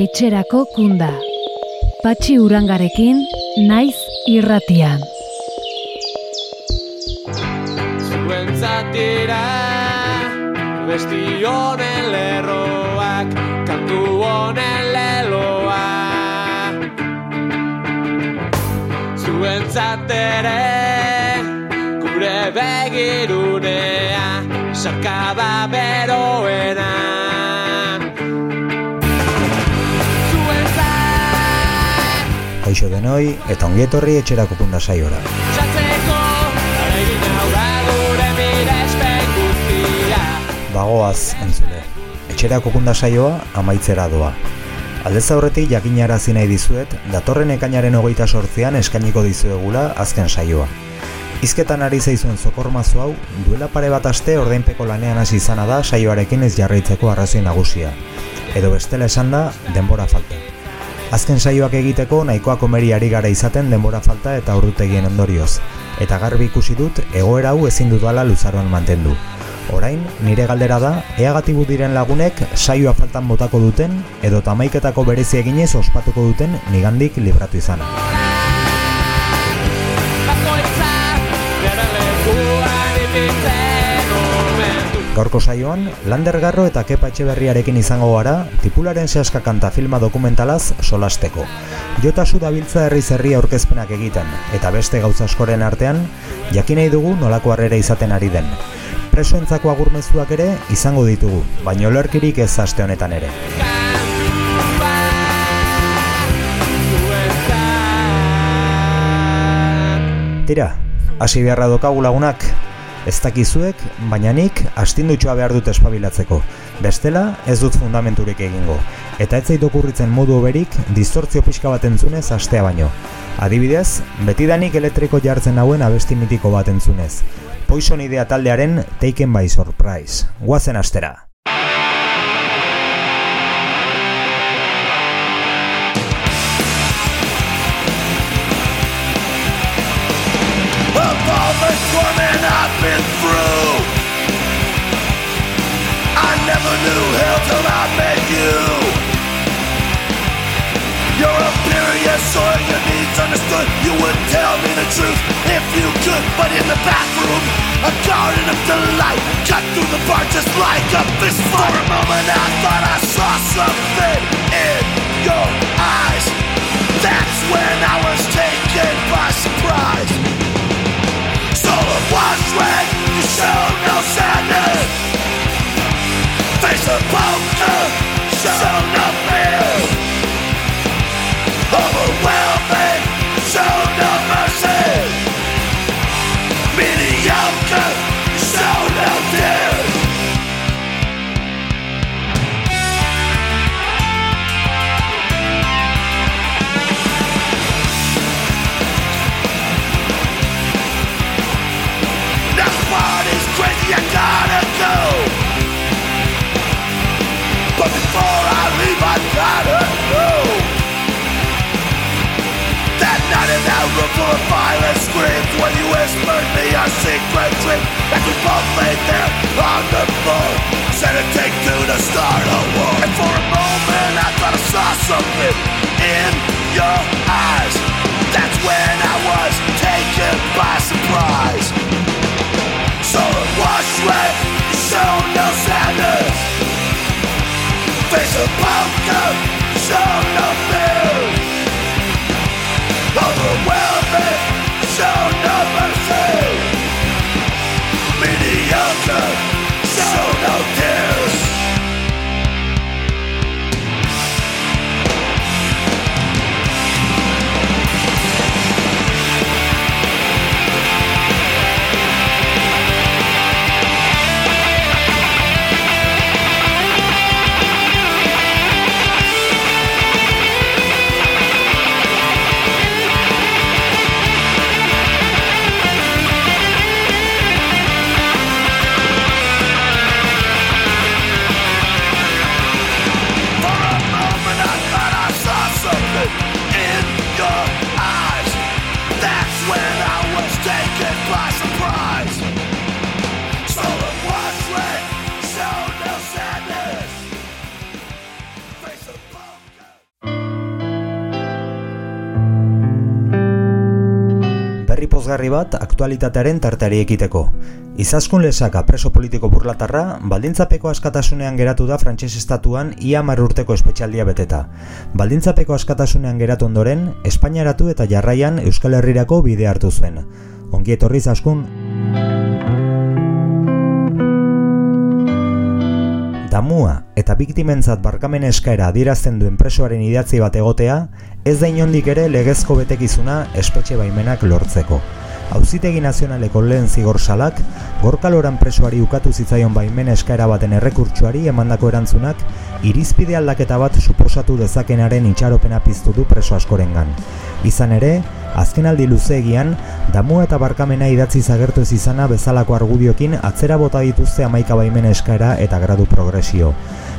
etxerako kunda. Patxi urangarekin, naiz irratian. Zuentzatira, besti honen lerroak, kantu honen leloa. Zuentzatere, gure begirunea, sarkaba beroena. Kaixo denoi eta ongietorri etxerako kunda saiora. Bagoaz, entzule. Etxerako kunda saioa amaitzera doa. Aldez aurretik jakinarazi nahi dizuet, datorren ekainaren hogeita sortzean eskainiko dizuegula azken saioa. Hizketan ari zaizuen zokormazu hau, duela pare bat aste ordainpeko lanean hasi izana da saioarekin ez jarraitzeko arrazoi nagusia. Edo bestela esan da, denbora falta. Azken saioak egiteko nahikoa komeri ari gara izaten denbora falta eta ordutegien ondorioz. Eta garbi ikusi dut egoera hau ezin dudala luzaroan mantendu. Orain, nire galdera da, eagatibu diren lagunek saioa faltan botako duten edo tamaiketako berezi eginez ospatuko duten nigandik libratu izana. Gaurko saioan, Lander Garro eta Kepa Etxeberriarekin izango gara, tipularen sehaska kanta filma dokumentalaz solasteko. Jotasu dabiltza herri zerri aurkezpenak egiten, eta beste gauza askoren artean, jakin nahi dugu nolako harrera izaten ari den. Presoentzako agurmezuak ere izango ditugu, baina olerkirik ez aste honetan ere. Tira, hasi beharra dokagu lagunak, ez dakizuek, baina nik astindutxoa behar dut espabilatzeko. Bestela, ez dut fundamenturik egingo. Eta ez zait okurritzen modu oberik, distortzio pixka bat entzunez astea baino. Adibidez, betidanik elektriko jartzen hauen abesti mitiko bat entzunez. Poison idea taldearen Taken by Surprise. Guazen astera. Knew hell till I met you. You're a furious or your needs understood. You would tell me the truth if you could But in the bathroom, a garden of delight Cut through the bar just like a fist For a moment I thought I saw something in your eyes. That's when I was taken by surprise. Soul of wash red, you show no sadness face upon the shall up fail. Overwhelmed. Secret dream, and we both lay there on the floor, said it take two to start a war. And for a moment, I thought I saw something in your eyes. That's when I was taken by surprise. So wash red, show no sadness Face of poker, show no pozgarri bat aktualitatearen tarteari ekiteko. Izaskun lesaka preso politiko burlatarra, baldintzapeko askatasunean geratu da frantses estatuan ia urteko espetxaldia beteta. Baldintzapeko askatasunean geratu ondoren, Espainiaratu eta jarraian Euskal Herrirako bide hartu zuen. Ongi etorri zaskun. Damua eta biktimentzat barkamen eskaera adierazten duen presoaren idatzi bat egotea, ez da inondik ere legezko betekizuna espetxe baimenak lortzeko. Auzitegi nazionaleko lehen zigor gorkaloran presoari ukatu zitzaion baimen eskaera baten errekurtsuari emandako erantzunak, irizpide aldaketa bat suposatu dezakenaren itxaropena piztu du preso askorengan. Izan ere, azkenaldi luzeegian, damu eta barkamena idatzi zagertu ez izana bezalako argudiokin atzera bota dituzte amaika baimen eskaera eta gradu progresio.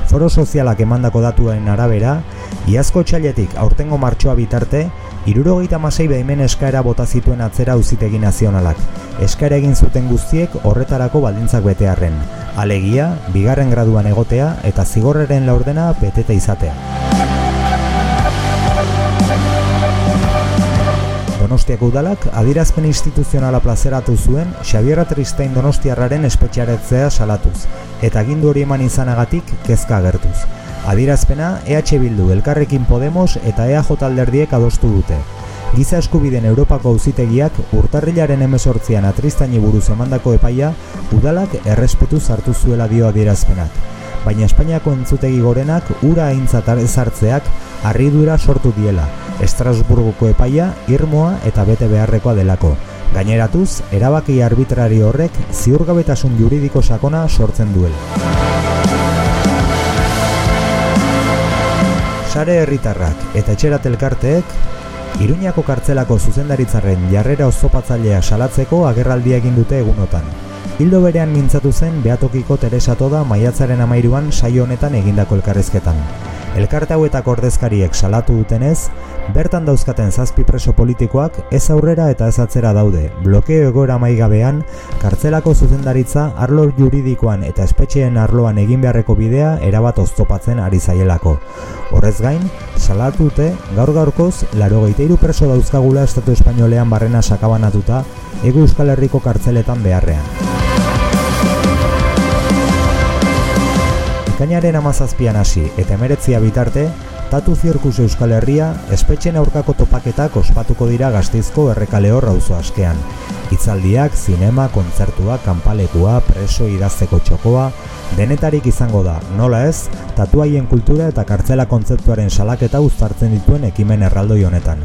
Foro sozialak emandako datuen arabera, iazko txailetik aurtengo martxoa bitarte, irurogeita masei behimen eskaera bota zituen atzera uzitegi nazionalak. Eskaera egin zuten guztiek horretarako baldintzak betearren. Alegia, bigarren graduan egotea eta zigorreren laurdena betete izatea. Donostiako udalak adirazpen instituzionala plazeratu zuen Xabier Tristain Donostiarraren espetxaretzea salatuz, eta gindu hori eman izanagatik kezka agertuz. Adirazpena EH Bildu, Elkarrekin Podemos eta EAJ alderdiek adostu dute. Giza eskubiden Europako auzitegiak urtarrilaren emezortzian atristaini buruz emandako epaia udalak errespetu zartu zuela dio adierazpenak. Baina Espainiako entzutegi gorenak ura aintzat ezartzeak harridura sortu diela, Estrasburgoko epaia irmoa eta bete beharrekoa delako. Gaineratuz, erabaki arbitrari horrek ziurgabetasun juridiko sakona sortzen duela. Sare herritarrak eta etxerat elkarteek Iruñako kartzelako zuzendaritzarren jarrera ozopatzailea salatzeko agerraldia egin dute egunotan. Hildo berean mintzatu zen Beatokiko Teresa Toda maiatzaren amairuan saio honetan egindako elkarrezketan. Elkarte hauetako ordezkariek salatu dutenez, bertan dauzkaten zazpi preso politikoak ez aurrera eta ez atzera daude. Blokeo egoera maigabean, kartzelako zuzendaritza arlo juridikoan eta espetxeen arloan egin beharreko bidea erabat oztopatzen ari zaielako. Horrez gain, salatu dute gaur gaurkoz, laro geiteiru preso dauzkagula Estatu Espainolean barrena sakabanatuta, ego Euskal Herriko kartzeletan beharrean. Ekainaren amazazpian hasi eta emeretzia bitarte, Tatu Zirkus Euskal Herria espetxen aurkako topaketak ospatuko dira gazteizko errekale auzo askean. Itzaldiak, zinema, kontzertua, kanpalekua, preso idazteko txokoa, denetarik izango da, nola ez, tatuaien kultura eta kartzela kontzeptuaren salaketa uztartzen dituen ekimen erraldoi honetan.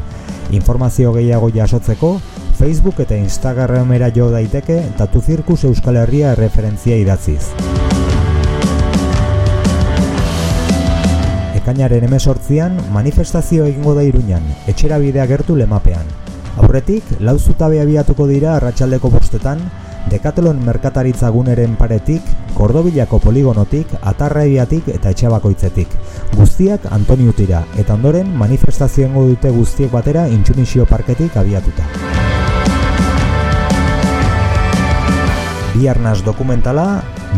Informazio gehiago jasotzeko, Facebook eta Instagramera jo daiteke Tatu Zirkus Euskal Herria erreferentzia idatziz. Ekainaren emesortzian manifestazio egingo da iruñan, etxera bidea gertu lemapean. Aurretik, lau zutabe abiatuko dira arratsaldeko bostetan, Dekatelon merkataritza guneren paretik, Kordobilako poligonotik, Atarraibiatik eta Etxabakoitzetik. Guztiak Antoniutira, eta ondoren manifestazioengo dute guztiek batera Intsumisio Parketik abiatuta. Bi arnaz dokumentala,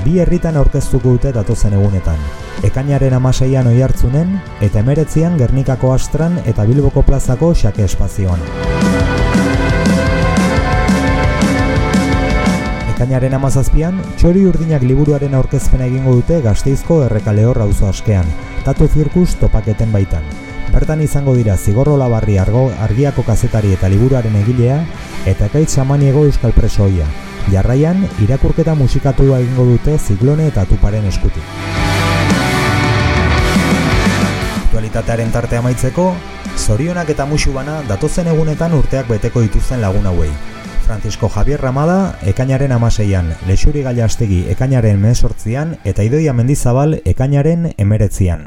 bi herritan aurkeztuko dute datozen egunetan ekainaren amaseian oi hartzunen, eta emeretzian Gernikako Astran eta Bilboko plazako xake espazioan. Ekainaren amazazpian, txori urdinak liburuaren aurkezpena egingo dute gazteizko errekaleo rauzo askean, tatu zirkus topaketen baitan. Bertan izango dira zigorro labarri argo, argiako kazetari eta liburuaren egilea, eta kaitz samaniego euskal presoia. Jarraian, irakurketa musikatua egingo dute ziklone eta tuparen eskutik aktualitatearen tarte amaitzeko, zorionak eta musu bana datozen egunetan urteak beteko dituzten lagun hauei. Francisco Javier Ramada, ekainaren amaseian, lexuri gaiastegi ekainaren mesortzian eta idoia mendizabal ekainaren emeretzian.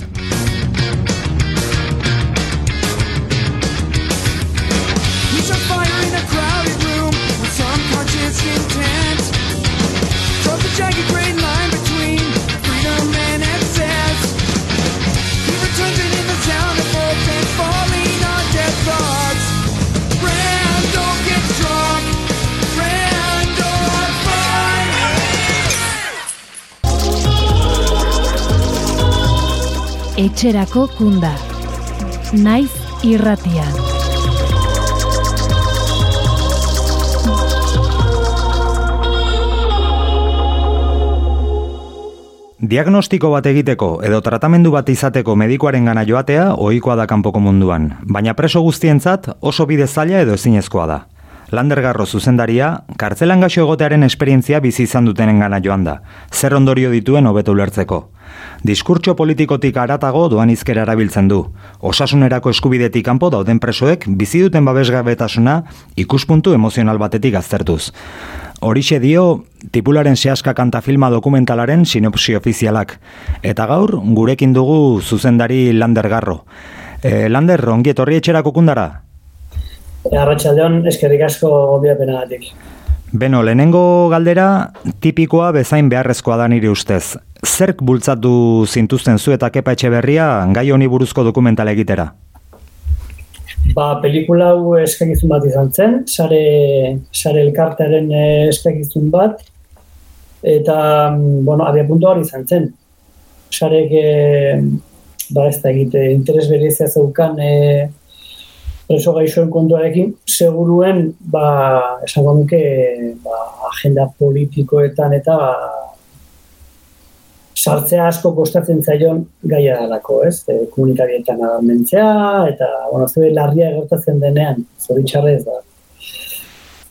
etxerako kunda. Naiz irratian. Diagnostiko bat egiteko edo tratamendu bat izateko medikuaren gana joatea ohikoa da kanpoko munduan, baina preso guztientzat oso bide zaila edo ezinezkoa da. Landergarro zuzendaria, kartzelan gaxo egotearen esperientzia bizi izan dutenen gana joan da, zer ondorio dituen hobetu ulertzeko. Diskurtso politikotik aratago doan izkera erabiltzen du. Osasunerako eskubidetik kanpo dauden presoek bizi duten babesgabetasuna ikuspuntu emozional batetik aztertuz. Horixe dio tipularen sehaska kanta filma dokumentalaren sinopsi ofizialak. Eta gaur gurekin dugu zuzendari Lander Garro. E, Lander, ongi etorri etxerako kundara? Arratxaldeon, eskerrik asko gobiapenagatik. Beno, lehenengo galdera tipikoa bezain beharrezkoa da nire ustez. Zerk bultzatu zintuzten zu eta kepa etxe berria gai honi buruzko dokumental egitera? Ba, pelikula hau eskakizun bat izan zen, sare, sare elkartearen eh, eskakizun bat, eta, mm, bueno, abia puntu hori izan zen. Sarek, e, ba, ez da egite, interes berezia zeukan e, preso gaixoen kontuarekin, seguruen, ba, esango nuke, ba, agenda politikoetan eta ba, sartzea asko kostatzen zaion gaia dalako, ez? E, komunikabietan mentzea, eta, bueno, zure larria gertatzen denean, zoritxarrez, da.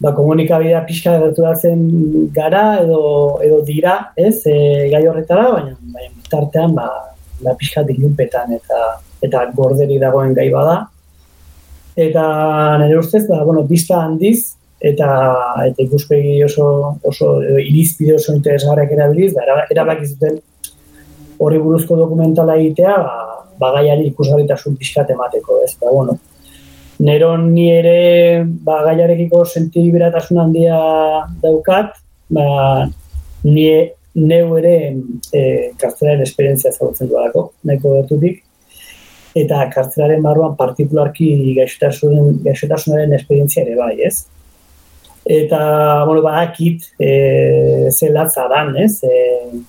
Ba, komunikabidea pixka gerturatzen gara edo, edo dira, ez, e, gai horretara, baina, baina tartean, ba, ba pixka dilunpetan eta eta gorderi dagoen gai bada. Eta nire ustez, ba, bueno, bista handiz, eta eta ikuspegi oso oso irizpide oso interesgarriak erabiliz, da ba, erabaki zuten hori buruzko dokumentala egitea, ba, bagaiari ikusgarritasun pixkat emateko, ez? Ba, bueno, nero ni ere ba, gaiarekiko sentibiratasun handia daukat, ba, ni neu ere e, kartzelaren esperientzia zagutzen duelako, nahiko gertutik, eta kartzelaren barruan partikularki gaixotasunaren, gaixotasunaren esperientzia ere bai, ez? Eta, bueno, ba, akit, e, zelatza dan, ez? E,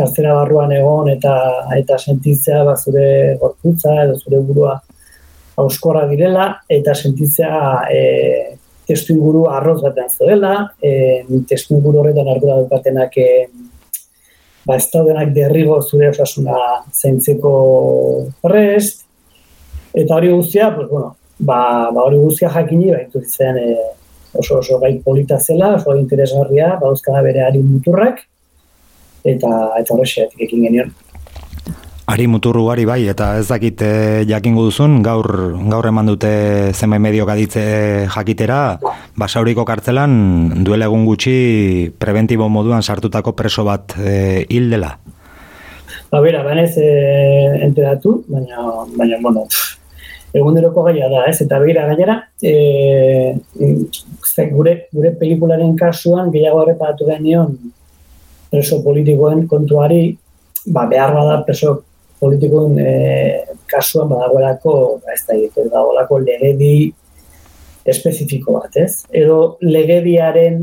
kartzera barruan egon eta eta sentitzea ba zure gorputza edo zure burua auskorra direla eta sentitzea e, testu inguru arroz batean zoela, e, testu inguru horretan ardura dukatenak e, ba ez daudenak derrigo zure osasuna zaintzeko prest, eta hori guztia, pues, bueno, ba, ba hori guztia jakini, ba, intuitzen e, oso oso gai polita zela, oso interesgarria, ba, bere ari muturrak, eta eta horrexeatik ekin genion. Ari muturru ari bai, eta ez dakit e, jakingo duzun, gaur, gaur eman dute zenbait medio gaditze jakitera, basauriko kartzelan duela egun gutxi preventibo moduan sartutako preso bat e, hil dela. Ba, bera, banez e, enteratu, baina, baina, bueno, eguneroko gaia da, ez? Eta begira gainera, e, gure, gure pelikularen kasuan gehiago horrepatu genion preso politikoen kontuari, ba, behar bada preso politikoen e, kasuan badagoelako, ba, ez da egite, badagoelako legedi espezifiko bat, ez? Edo legediaren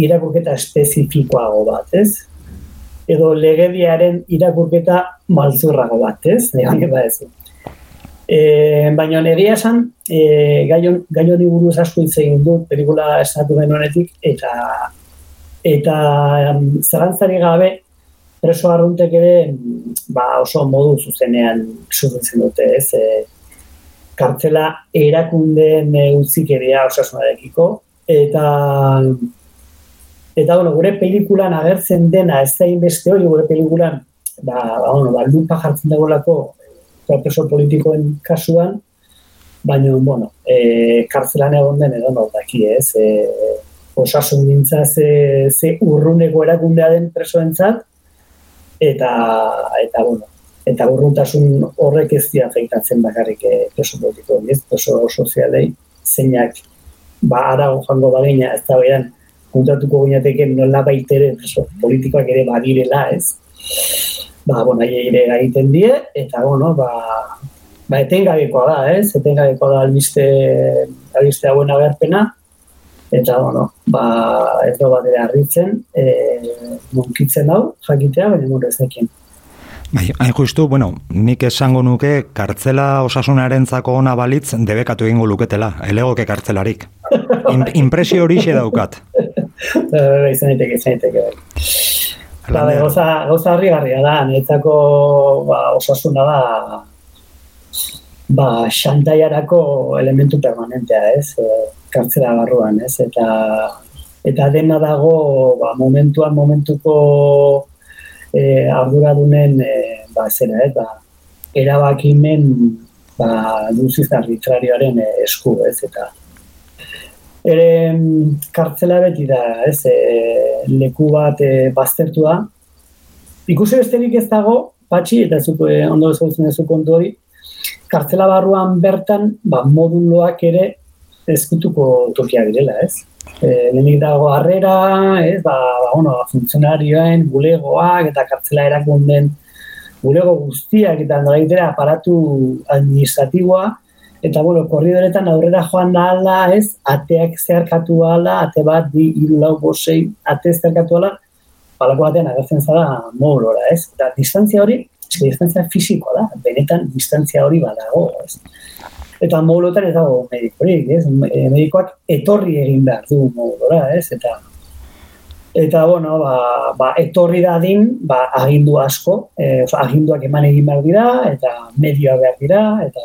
irakurketa espezifikoago bat, ez? Edo legediaren irakurketa malzurrago bat, ez? Egan ba ez. E, baina negia esan, e, gaion, gaion buruz asko hitz egin du, pelikula estatu honetik, eta eta um, zarantzari gabe preso arruntek ere ba, oso modu zuzenean zuzentzen dute, ez? E, kartzela erakundeen e, utzikeria osasunarekiko eta eta bueno, gure pelikulan agertzen dena ez da beste hori gure pelikulan ba, ba, bueno, ba, lupa jartzen dagoelako preso politikoen kasuan baina, bueno, e, kartzelan egon den edo no, daki, ez? E, osasun gintza ze, ze urruneko erakundea den presoentzat eta eta bueno eta urruntasun horrek ez dira afektatzen bakarrik eh, preso politiko ez preso sozialei zeinak ba arago joango bagina ez da beran kontatuko gineateke nola baitere preso politikoak ere badirela ez ba bueno ere egiten die eta bueno ba ba etengabekoa da ez etengabekoa da albiste albiste hauen agerpena eta bueno, ba, ez da bat ere harritzen, e, munkitzen hau, jakitea, baina mure ez dekin. Bai, hain justu, bueno, nik esango nuke kartzela osasunaren zako ona balitz debekatu egingo luketela, elegoke kartzelarik. In, impresio hori daukat. Bai, izan daiteke, izan daiteke. Ba, gauza, gauza harrigarria da, niretzako ba, osasuna da ba, xantaiarako elementu permanentea, ez? E, kartzela barruan, ez? Eta, eta dena dago ba, momentuan, momentuko e, arduradunen e, ba, zera, ez? Ba, erabakimen ba, duziz arbitrarioaren e, esku, ez? Eta, ere mm, kartzela beti da, ez, e, leku bat e, baztertua. Ikusi besterik ez dago, patxi, eta zuk e, ondo ezagutzen duzu kontu hori, kartzela barruan bertan, ba, moduloak ere ezkutuko tokiak direla, ez? E, lehenik dago harrera, ez, ba, ba, bueno, funtzionarioen, bulegoak eta kartzela erakunden bulego guztiak eta nolaitera aparatu administratiboa, eta bueno, korridoretan aurrera joan da alda, ez, ateak zeharkatu ala, ate bat, bi, hiru, lau, bosei, ate zeharkatu ala, palako batean agertzen zara modulora, ez? Eta distantzia hori, eske distantzia fisikoa da, benetan distantzia hori badago, ez? Eta modulotan ez dago medikorik, ez? Medikoak etorri egin behar du modulora, ez? Eta Eta, bueno, ba, ba, etorri dadin, ba, agindu asko, e, oza, aginduak eman egin behar dira, eta medioa behar dira, eta,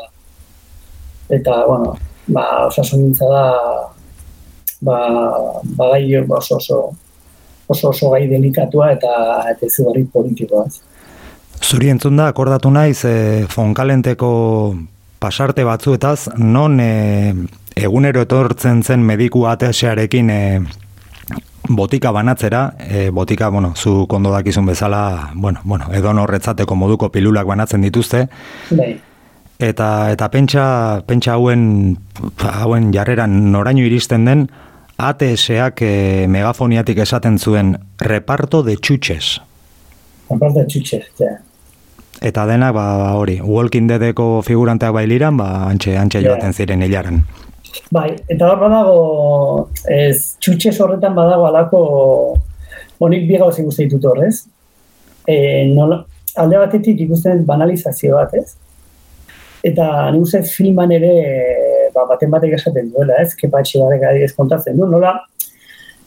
eta bueno, ba, osasungintza da, ba, ba gai oso, oso, oso, oso gai delikatua eta, eta izugarri politikoa. Zuri entzun da, akordatu naiz, e, fonkalenteko pasarte batzuetaz, non e, egunero etortzen zen mediku ATS-arekin e, botika banatzera, e, botika, bueno, zu kondo dakizun bezala, bueno, bueno, edo horretzateko moduko pilulak banatzen dituzte, Bai, eta eta pentsa, pentsa hauen, hauen jarreran noraino iristen den, ATS-ak e, megafoniatik esaten zuen reparto de txutxes. aparte txutxe, ja. Eta denak, ba, ba, hori, Walking Deadeko figuranteak bailiran, ba, antxe, antxe Ja. joaten ziren hilaran. Bai, eta hor badago, ez, txutxez horretan badago alako, honik bi gauza ikusten ditut horrez. E, nola, alde batetik ikusten banalizazio bat, ez? Eta nik uste filman ere ba, baten batek esaten duela, ez? Kepatxe batek adibidez kontatzen du, nola,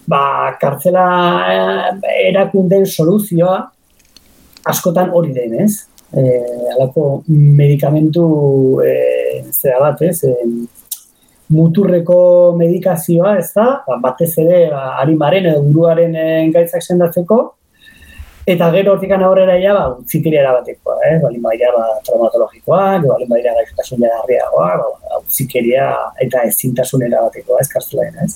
ba, kartzela eh, erakunden soluzioa askotan hori den, ez? E, alako medikamentu e, zera bat, ez? E, muturreko medikazioa, ez da, ba, batez ere ba, arimaren edo buruaren eh, gaitzak sendatzeko, eta gero hortikan aurrera ja, ba, utzikeria erabatekoa, eh? balin baira ba, traumatologikoak, balin baira gaixotasun jarriagoa, ba, ba, utzikeria eta ezintasun erabatekoa, ez kartzelaen, ez?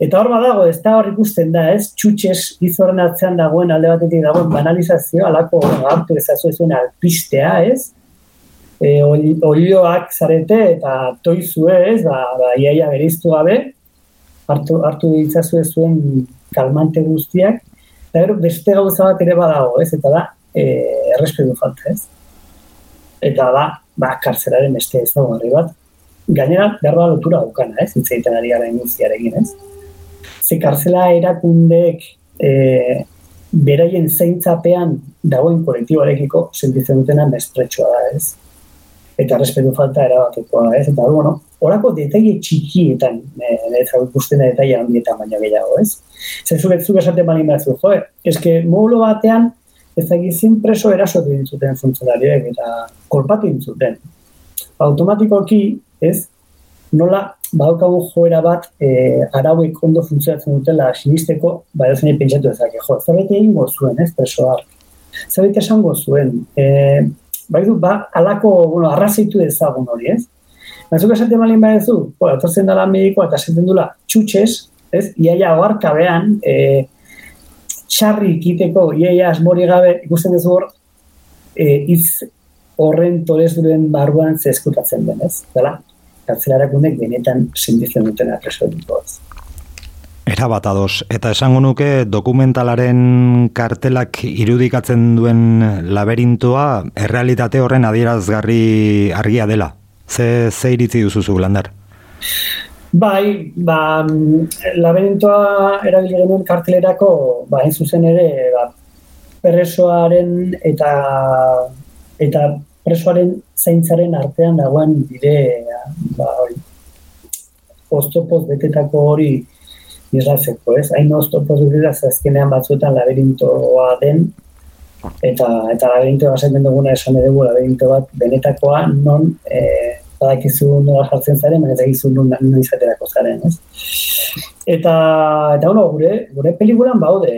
Eta hor badago, ez da hor ikusten da, ez? Txutxes gizorren atzean dagoen alde batetik dagoen banalizazio, alako hartu ezazu zuen alpistea, ez? e, ol- olioak zarete eta toizue, ez, ba, ba iaia beriztu gabe, hartu, hartu ditzazue zuen kalmante guztiak, eta gero beste gauza bat ere badago, ez, eta da, e, errespetu falta, ez. Eta da, ba, kartzelaren beste ez dago bat, gainera, behar da lotura daukana, ez, hitz egiten ari gara industriarekin, ez. Ze kartzela erakundeek e, beraien zeintzapean dagoen kolektiboarekiko sentitzen dutena mespretxoa da, ez eta respetu falta erabatekoa, ez? Eta, bueno, orako detaile txikietan, ez hau ikusten da detaile handietan baina gehiago, ez? Zezuk ez zuk esaten bali behar zu, jo, eske modulo batean, ez egizin preso erasotu dintzuten funtzionarioek eta kolpatu dintzuten. Automatikoki, ez, nola badaukagu joera bat e, arauek ondo funtzionatzen dutela sinisteko, ba ez pentsatu ezake, jo, zerbait egingo zuen, ez, presoak. Zerbait esango zuen, e, bai du, ba, alako, bueno, arrazitu ezagun hori, ez? Bazuk esaten balin badezu, jo, etortzen dela medikoa eta esaten dula txutxez, ez? Iaia oarkabean, e, txarri ikiteko, iaia asmori gabe, ikusten duzu hor, e, hitz horren torez duren barruan ze eskutatzen den, ez? Dela, kartzelarrakundek benetan sinditzen duten preso ez. Era bat ados. Eta esango nuke dokumentalaren kartelak irudikatzen duen laberintoa errealitate horren adierazgarri argia dela. Ze, ze iritzi duzu zu, Lander? Bai, ba, mm, laberintoa erabili genuen kartelerako, ba, hain zuzen ere, ba, presoaren eta eta presoaren zaintzaren artean dagoen bide, ba, hori, oztopoz betetako hori irratzeko, ez? Hain oztopo dira ze azkenean batzuetan laberintoa den, eta eta laberinto esaten duguna esan dugu laberinto bat benetakoa non e, badakizu nola jartzen zaren, baina ez dakizu non noiz aterako zaren, ez? Eta eta bueno, gure gure pelikulan baude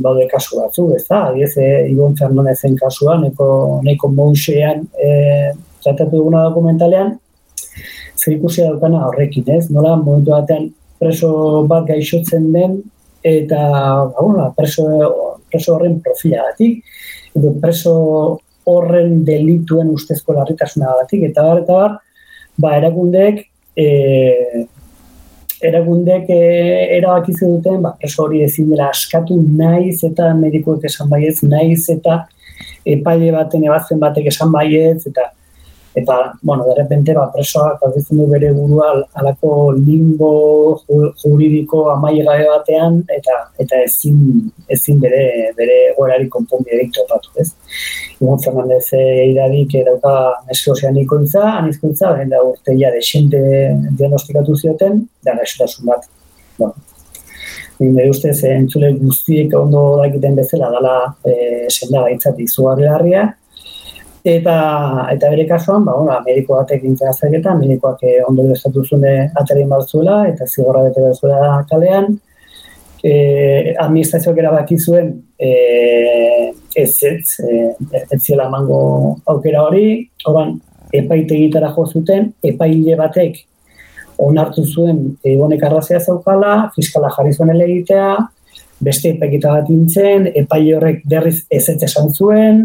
baude kasu batzu, ez da? Adiez, e, Ibon Fernandezen kasua, neko, neko mousean e, tratatu duguna dokumentalean, zer ikusia daukana horrekin, ez? Nola, momentu batean preso bat gaixotzen den, eta, ba, bueno, preso, preso horren profilagatik, edo preso horren delituen ustezko larritasuna batik, eta bar, eta bar, ba, erakundeek, e, erakundek e, erabaki duten, ba, preso hori ezin dela askatu naiz eta medikuek esan baietz, naiz eta epaile baten ebatzen batek esan baietz, eta eta, bueno, de repente, ba, presoak aurkitzen du bere burua alako limbo juridiko amaigabe batean, eta eta ezin, ezin bere, bere gorari konponbiderik topatu, ez? Ibon Fernandez iradik dauka neskosianiko itza, anizkuntza, da urteia desente diagnostikatu zioten, da gaixotasun bat. Bueno, nire ustez, entzule guztiek ondo dakiten bezala, dala e, senda gaitzat izugarri Eta, eta bere kasuan, ba, bueno, mediko batek azterketa, medikoak eh, ondo estatu zune aterin batzuela, eta zigorra bete batzuela kalean. E, administrazioak erabaki zuen e, ez ez, e, ez zela mango aukera hori, oran, epaite gitara jo zuten, epaile batek onartu zuen egonek arrazia zaukala, fiskala jarri zuen elegitea, beste epaiketa bat intzen, epaile horrek berriz ez ez esan zuen,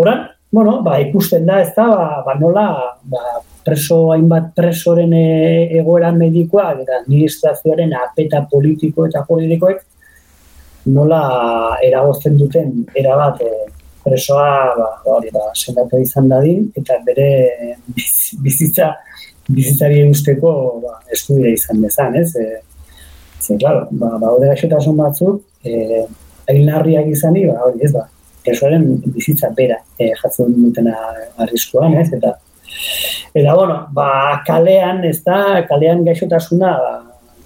oran, bueno, ba, ikusten da, ez da, ba, ba nola, ba, preso, hainbat presoren e, egoera medikoak eta administrazioaren apeta politiko eta politikoek nola eragozten duten erabat e, presoa ba, hori ba, sendatu izan dadin eta bere bizitza bizitzari usteko ba, eskubide izan dezan, ez? E, ze, claro, ba, ba, batzuk, e, ainarriak izani, ba, hori ez da, presoaren bizitza bera e, jatzen dutena arriskoan, ez? Eta eta bueno, ba, kalean, ez da, kalean gaixotasuna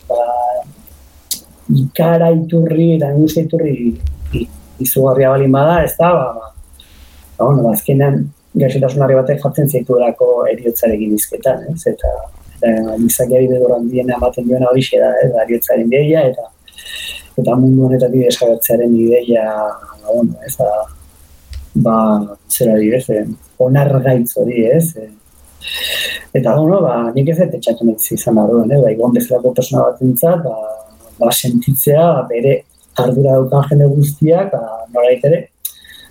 ba, ikara iturri eta angustia iturri izugarria balin bada, ez da, ba, ba, ba bueno, ba, azkenean gaixotasunari batek jartzen zaituelako eriotzarekin izketan, ez? Eta eta gizakiari bedoran diena ematen duena hori da, ez? Eriotzaren ideia eta eta mundu honetatik desagertzearen ideia bueno, ez da, ba, zera di, ez, eh, onar gaitz hori, ez, eh. eta, bueno, ba, nik ez ez etxatu nahi izan baruen, eh, ba, igon bezalako persona bat entzat, ba, ba, sentitzea, bere ardura daukan jende guztiak, ba, nora ere,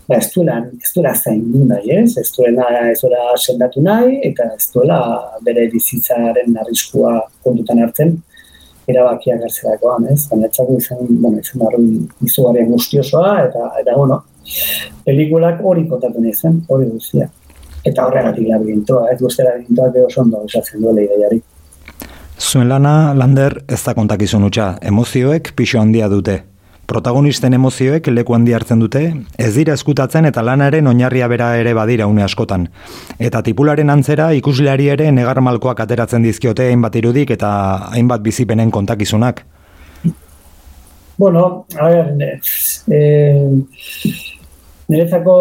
ba, ez duela, ez duela zain du nahi, ez, ez duela, ez duela sendatu nahi, eta ez duela bere bizitzaren arriskua kontutan hartzen, erabakiak hartzerakoan, ez? Baina etzako izan, bueno, izan barru izugarrian guztiosoa, eta, eta, bueno, pelikulak hori kotatu zen, hori guztia. Eta horregatik labirintoa, ez guzti labirintoa beho sondo usatzen duela ideiari. Zuen lana, Lander, ez da kontakizun utxa, emozioek pixo handia dute. Protagonisten emozioek leku handi hartzen dute, ez dira eskutatzen eta lanaren oinarria bera ere badira une askotan. Eta tipularen antzera ikusleari ere negarmalkoak ateratzen dizkiote hainbat irudik eta hainbat bizipenen kontakizunak. Bueno, a ver, eh, niretzako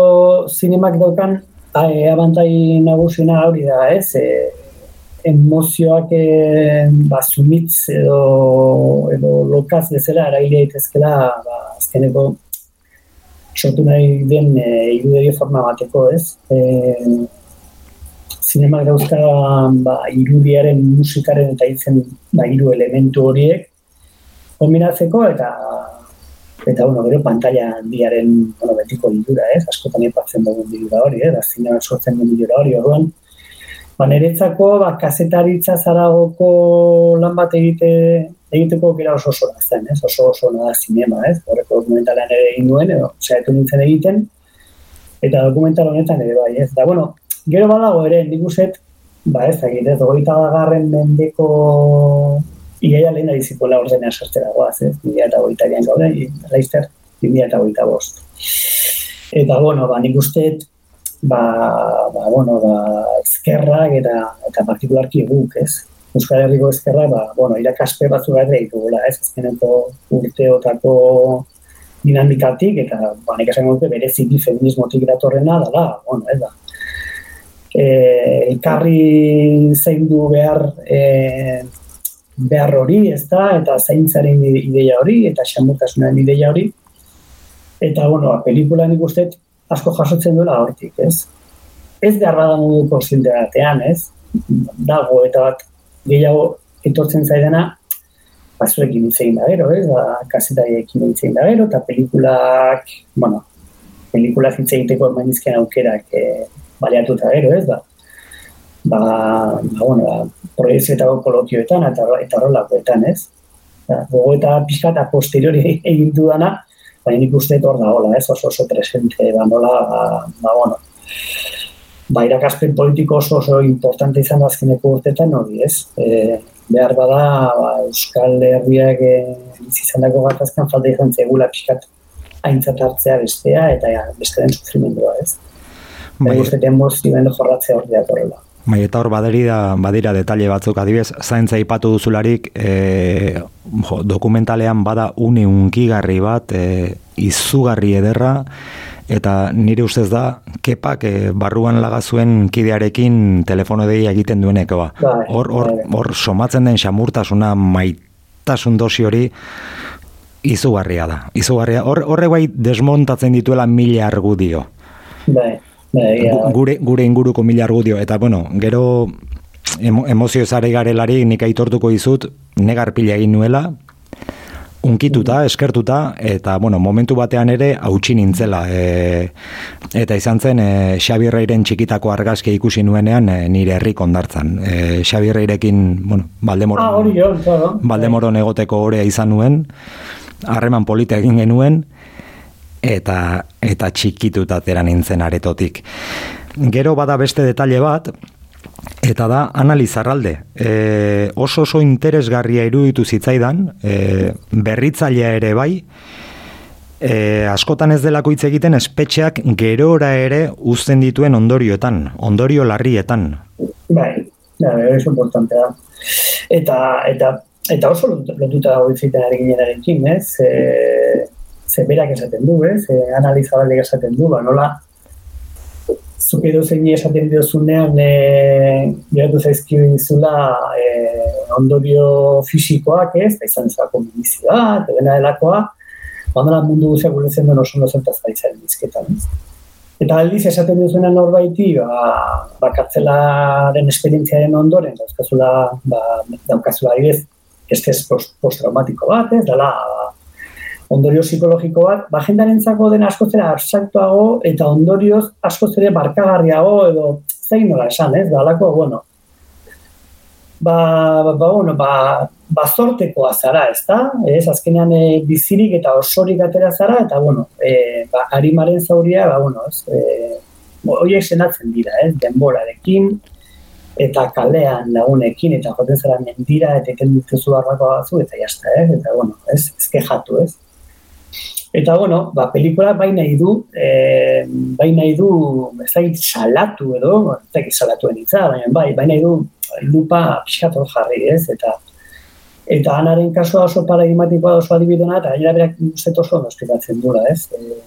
zinemak daukan eh, abantai nagusina hori da, ez? Eh, emozioak e, ba, zumitz edo, edo lokaz bezala eraile daitezkela ba, azkeneko sortu nahi den e, forma bateko, ez? E, zinemak dauzka ba, irudiaren musikaren eta hitzen ba, iru elementu horiek kombinatzeko eta eta bueno, gero pantalla handiaren bueno, betiko irura, ez? Askotan epatzen dugun irura hori, ez? Da, zinemak sortzen duen irura hori, orduan, ba, niretzako, ba, kasetaritza zaragoko lan bat egite, egiteko gara oso oso zen, ez? Oso oso da zinema, ez? Horreko dokumentalan ere egin duen, edo, saiatu nintzen egiten, eta dokumental honetan ere bai, ez? Da, bueno, gero badago ere, nik uset, ba, ez, egit, ez, goita garren mendeko iaia lehen adiziko la ordenean sortera goaz, ez? Mila eta goita dian gauden, laizter, mila eta goita bost. Eta, bueno, ba, nik usteet, ba, ba, bueno, ba, ezkerrak eta, eta partikularki guk, ez? Euskal Herriko ezkerra, ba, bueno, irakaspe batzu gara ditugula, ez, azkeneko urteotako dinamikatik, eta, ba, nik esan dute, bere ziki feminismotik datorrena, dala, bueno, ez da. E, elkarri zaindu behar e, behar hori, ez da, eta zaintzaren ideia hori, eta xamurtasunaren ideia hori, eta, bueno, ba, pelikula nik uste asko jasotzen duela hortik, ez? Ez behar bada modu konsiente batean, ez? Dago, eta bat, gehiago etortzen zaidana, bazuekin hitz egin da gero, ez, ba, kasetariekin hitz egin da gero, eta pelikulak, bueno, pelikulak hitz egiteko emanizken aukerak e, baliatuta gero, ez, ba, ba, ba bueno, ba, proiezioetako kolokioetan eta eta horrelakoetan, ez. Ba, gogo eta pixka eta posteriori egin dudana, baina nik uste hor da, hola, ez, oso oso presente, ba, nola, ba, ba, bueno, ba, irakaspen politiko oso oso importante izan da azkeneko urtetan hori, ez? E, behar bada, ba, Euskal Herriak e, izan dago gatazkan falta izan zegula pixkat aintzat hartzea bestea, eta ja, beste den sufrimendua, ez? Bai. Eta guztetan moztimen jorratzea hori horrela. Bai, eta hor baderi da, badira detalle batzuk adibez, zaintza ipatu duzularik e, jo, dokumentalean bada une unkigarri bat, e, izugarri ederra, eta nire ustez da, kepak e, barruan lagazuen kidearekin telefono dei egiten dueneko ba. Bai, Hor, hor, bai. hor somatzen den xamurtasuna maitasun dosi hori izugarria da. Izugarria. Hor, horre bai desmontatzen dituela mila argudio. Bai, bai, Gure, gure inguruko mila argudio. Eta, bueno, gero emo, emozio zare garelari nik aitortuko dizut, negar pila egin nuela, unkituta, eskertuta, eta, bueno, momentu batean ere hautsi nintzela. E, eta izan zen, e, Xabi Reiren txikitako argazki ikusi nuenean e, nire herrik ondartzan. E, Xabi Reirekin, bueno, Baldemoron, Ah, hori jo, claro. Baldemoron egoteko orea izan nuen, harreman polita egin genuen, eta eta txikituta atera nintzen aretotik. Gero bada beste detalle bat, eta da analizarralde. E, oso oso interesgarria iruditu zitzaidan, e, berritzailea ere bai, e, askotan ez delako hitz egiten espetxeak gerora ere uzten dituen ondorioetan, ondorio larrietan. Bai, bai, oso importante da. Eta, eta, eta oso lot- lotuta dago itziten ginenarekin, ez? E, ze berak esaten du, ez? E, analizabaldek esaten du, ba, nola zuk edo zein esaten diozunean e, geratu zaizkizula e, ondorio fisikoak, ez? Da izan ezako minizioa, eta dena delakoa, bandala mundu guztiak guretzen duen oso nozentaz baitzaren dizketan, ez? Eta aldiz esaten duzuena norbaiti, ba, ba kartzelaren esperientziaren ondoren, dauzkazula, ba, daukazula adibidez, estes post, postraumatiko bat, ez, dala, ba, ondorio psikologiko bat, ba, jendarentzako den askoz ere abstraktuago eta ondorioz askoz ere barkagarriago edo zein nola esan, ez, dalako, bueno, ba, ba, ba, bueno, ba, bazortekoa zara, ez da? Ez, azkenean e, bizirik eta osorik atera zara, eta, bueno, e, ba, harimaren zauria, ba, bueno, ez, e, horiek senatzen dira, ez, denborarekin, eta kalean lagunekin, eta joten zara mendira, eta eken dituzu barbako batzu, eta jazta, ez, eta, bueno, ez, ez kejatu, ez. Eta, bueno, ba, pelikula bai nahi du, e, bai nahi du, ez dakit salatu edo, ez dakit salatuen hitza, baina bai, bai nahi du lupa pixkat hor jarri, ez, eta eta anaren kasua oso paradigmatikoa da oso adibidona, eta gainera berak uste oso ondo esplikatzen dula, ez, e,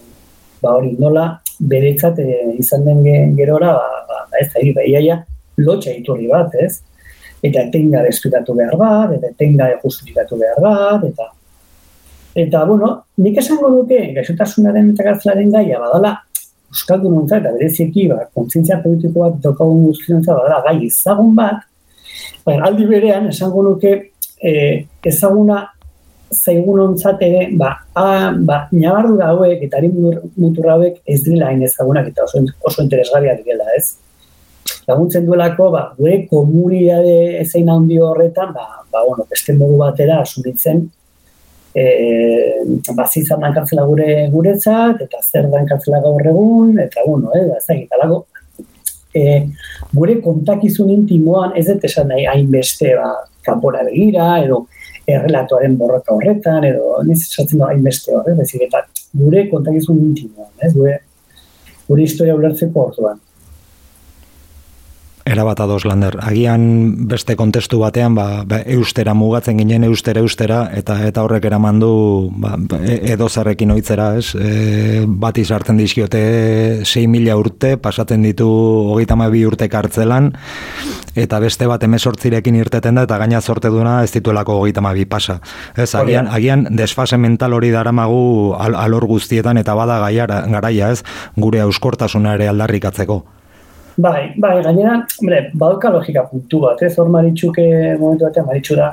ba hori, nola beretzat e, izan den ge- gerora, ba, ba, ba ez da, ba, iaia lotxa iturri bat, ez, eta etengabe esplikatu behar bat, eta etengabe justifikatu behar bat, eta Eta, bueno, nik esango duke, gaixotasunaren eta gartzelaren gaia, badala, Euskaldun ontza eta bereziki, ba, kontzientzia politiko bat daukagun guztiontza badala gai ezagun bat, baina aldi berean esango nuke e, ezaguna zaigun ontzat ere, ba, a, ba, nabardura hauek eta harin mutur hauek ez direla hain ezagunak eta oso, oso interesgarriak direla, ez? Laguntzen duelako, ba, gure komunidade ezein handi horretan, ba, ba, bueno, beste modu batera asumitzen e, bazizan dan kartzela gure guretzat, eta zer dan kartzela gaur egun, eta bueno, eh, ez dakit, alako, e, gure kontakizun intimoan ez dut esan nahi hainbeste ba, kanpora begira, edo errelatoaren borroka horretan, edo niz esatzen da hainbeste horre, bezik eta gure kontakizun intimoan, ez, gure, gure historia ulertzeko orduan. Erabat ados lander. Agian beste kontestu batean ba, ba, eustera mugatzen ginen eustera eustera eta eta horrek eraman du ba, e- edo zarrekin oitzera, ez? E, bat izartzen dizkiote 6 mila urte, pasaten ditu hogeita bi urte kartzelan, eta beste bat emesortzirekin irteten da, eta gaina zorte duna ez dituelako hogeita bi pasa. Ez, agian, agian desfase mental hori daramagu al, alor guztietan, eta bada gaiara, garaia, ez? Gure euskortasuna ere aldarrikatzeko. Bai, bai, gainera, hombre, badauka logika puntu bat, ez? Hor maritxuke momentu batean, maritxu da,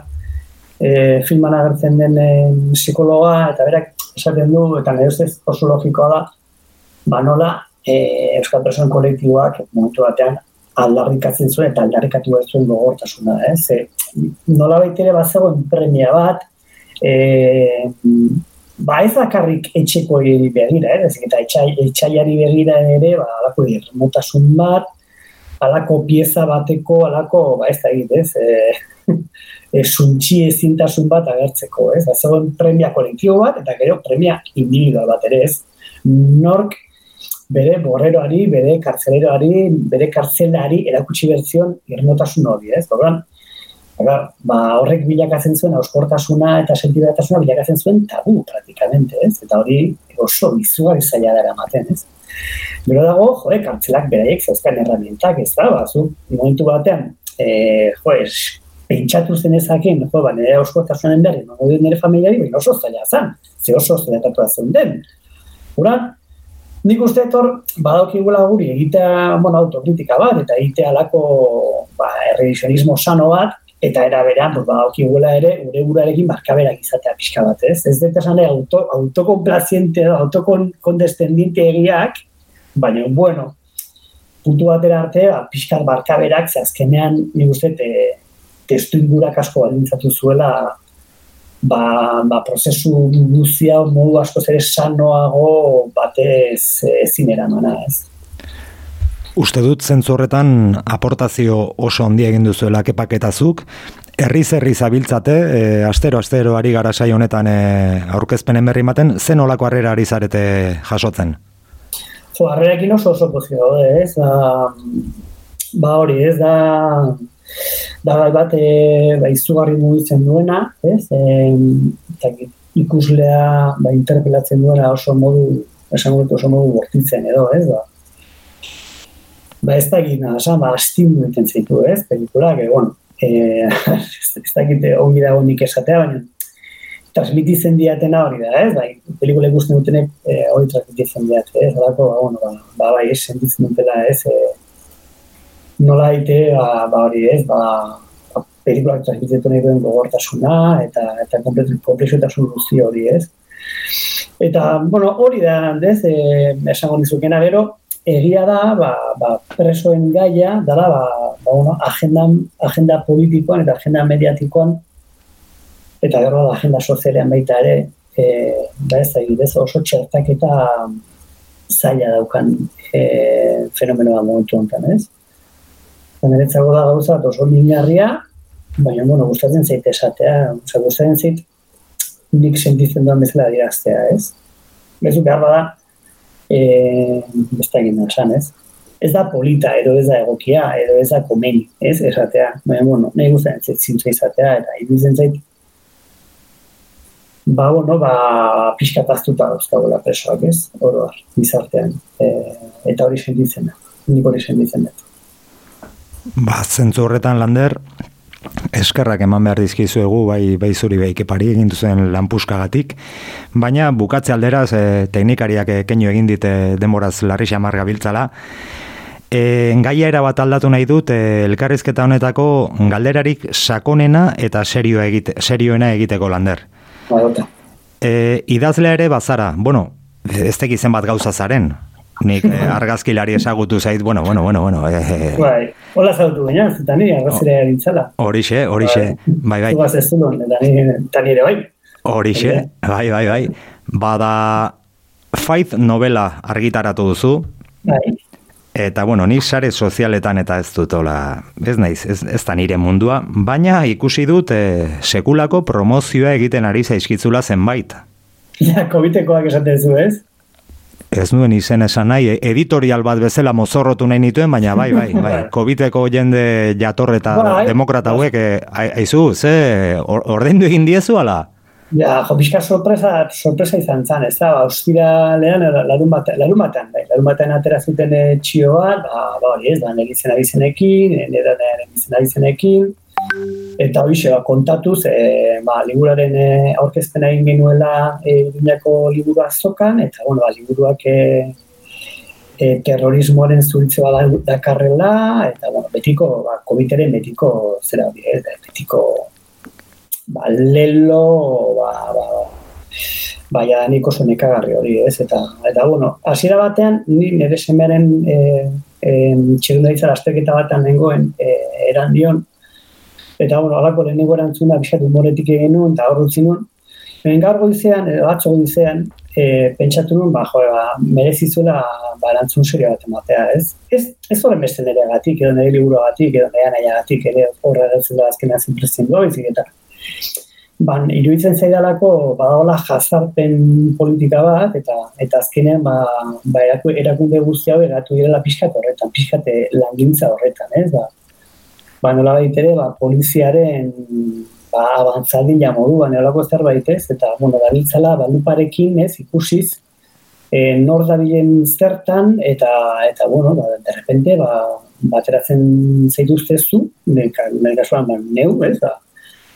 e, filman agertzen den e, psikologa, eta berak esaten du, eta nire ustez oso logikoa da, ba nola, e, Euskal Person kolektiboak momentu batean aldarrikatzen zuen eta aldarrikatu ez zuen gogortasuna, ez? E, nola baitere bazegoen premia bat, e, ba ez bakarrik etxeko begira, eh? Ezik, eta etxai, etxaiari begira ere, ba, alako irmotasun bat, alako pieza bateko, alako, ba ez da ez, e, e, suntxi ezintasun bat agertzeko, ez? Ba, zegoen premia kolektibo bat, eta gero premia individual bat ere, ez? Nork bere borreroari, bere kartzeleroari, bere kartzelari erakutsi bertzion irmotasun hori, ez? Orduan, Aga, ba, horrek bilakatzen zuen auskortasuna eta sentibatasuna bilakatzen zuen tabu praktikamente, ez? Eta hori oso izugarri zaila dara ematen, ez? Gero dago, jo, kartzelak beraiek zeuzkan herramientak, ez da, ba, zu, momentu batean, eh, jo, es, pentsatu zen jo, ba, nire auskortasunen berri, no, nire familiari, baina oso zaila zen, ze oso zaila zen den. Uran, nik uste etor, badaukigula guri, egitea, bueno, autokritika bat, eta egitea alako, ba, erredizionismo sano bat, eta era berean, pues, badaukigula ere, gure burarekin markaberak izatea pixka bat, ez? Ez dut esan auto, autokonplaziente, autokondescendiente egiak, baina, bueno, puntu batera arte, ba, pixka markaberak, ze azkenean, nik uste, te, testu ingurak asko balintzatu zuela, ba, ba prozesu guzia modu asko ere sanoago batez ezin eramana, ez? Uste dut zentzu horretan aportazio oso handia egin duzuela kepaketazuk, herriz herri zabiltzate, e, astero astero ari gara sai honetan e, aurkezpenen berri ematen, zen olako harrera ari zarete jasotzen? Jo, harrerekin oso oso pozio, ez? Ba, ba hori, ez da da bat e, ba, izugarri mugitzen duena, ez? E, eta ikuslea ba, interpelatzen duena oso modu esan oso modu bortitzen edo, ez? Ba, ba ez da gina, esan, ba, astimu enten zeitu, ez, pelikula, que, bueno, eh, ez da gite ongi dago nik esatea, baina transmititzen diatena hori da, ez, bai, pelikula ikusten dutenek eh, hori transmititzen diate, ez, alako, ba, bueno, ba, ba, bai, sentitzen dutela, ez, eh, nola daite, ba, ba, hori, ez, ba, ba pelikulak transmititzen duen gogortasuna, eta, eta komplexotasun guzti hori, ez. Eta, bueno, hori da, ez, eh, esango nizukena gero, egia da, ba, ba, presoen gaia, dara, ba, ba, bueno, agenda, agenda politikoan eta agenda mediatikoan, eta gero da, agenda sozialean baita ere, e, ba da, ez oso txertak eta zaila daukan e, fenomenoa momentu honetan, ez? Zaneretzago da gauza, oso minarria, baina, bueno, gustatzen zaite esatea, oza, gustatzen zait, nik sentitzen duan bezala diraztea, ez? Bezu behar da, eh beste egin esan, ez? Ez da polita, edo ez da egokia, edo ez da komeni, ez? Esatea, baina, bueno, nahi guztien zintzu izatea, eta iruditzen zait, ba, bueno, ba, pixkataztuta dauzkagoela presoak, ez? Oroar, bizartean. E, eta hori sentitzen da, nik hori sentitzen dut. Ba, zentzu horretan, Lander, eskerrak eman behar dizkizuegu bai bai zuri bai kepari egin duzen lanpuskagatik baina bukatze alderaz e, teknikariak keinu egin dite denboraz larri xamar gabiltzala e, gaia era bat aldatu nahi dut e, elkarrizketa honetako galderarik sakonena eta serio egite, serioena egiteko lander e, idazlea ere bazara bueno, ez tekizen bat gauza zaren nik eh, argazkilari esagutu zait, bueno, bueno, bueno, bueno. Eh, eh. Bai, hola zautu baina, eta ni argazkilea gintzala. Horixe, horixe, bai, bai. Zugaz ez duen, eta nire bai. Horixe, bai, bai, bai. Bada, Faith novela argitaratu duzu. Bai. Eta, bueno, ni sare sozialetan eta ez dutola, ez naiz, ez, ez da nire mundua, baina ikusi dut e, sekulako promozioa egiten ari zaizkitzula zenbait. Ja, COVID-ekoak esaten zu, ez? ez nuen izen esan nahi, e- editorial bat bezala mozorrotu nahi nituen, baina bai, bai, bai, COVID-eko jende jatorreta Bai. demokrata hauek, eh, ai- aizu, ze, or- ordaindu egin diezu ala? Ja, jo, pixka sorpresa, sorpresa izan zen, ez da, ba, ostiralean, larun, bate, larun batean, bai, larun batean atera zuten eh, txio bat, ba, ba, hori ez, ba, nire izen abizenekin, nire izen abizenekin, eta hori ba, kontatuz, e, ba, liburaren e, aurkezpena egin genuela e, Iruñako liburu azokan, eta, bueno, ba, liburuak e, e, terrorismoaren zuritze bat dakarrela, eta, bueno, betiko, ba, COVID-eren betiko, zera hori, ez, betiko, ba, lelo, ba, ba, ba, ja, nik oso nekagarri hori, ez, eta, eta, bueno, hasiera batean, ni nire semearen e, e, txirundaritza lasterketa batean nengoen e, eran dion, eta, bueno, alako lehenengo erantzuna, bisat humoretik egin nuen, eta hor utzi nuen, Hemen gaur goizean, edo atzo goizean, e, pentsatu nuen, ba, jo, ba, merezizuela ba, erantzun serio bat ematea, ez? Ez, ez horren beste nire gatik, edo nire liburu gatik, edo nire nahi gatik, ere horra erantzula azkenean zinprezien doizik, eta ban, iruditzen zaidalako badagola jazarpen politika bat, eta eta azkenean ba, ba eraku- erakunde guzti hau eratu direla pixkat horretan, pixkate langintza horretan, ez da. Ba, nola ere, ba, poliziaren ba, abantzadila moduan, nolako zerbait ez, eta, bueno, dabiltzala, ba, luparekin, ez, ikusiz, e, nor zertan, eta, eta bueno, ba, de repente, ba, bateratzen zaituztezu, nire kasuan, ba, neu, ez, da,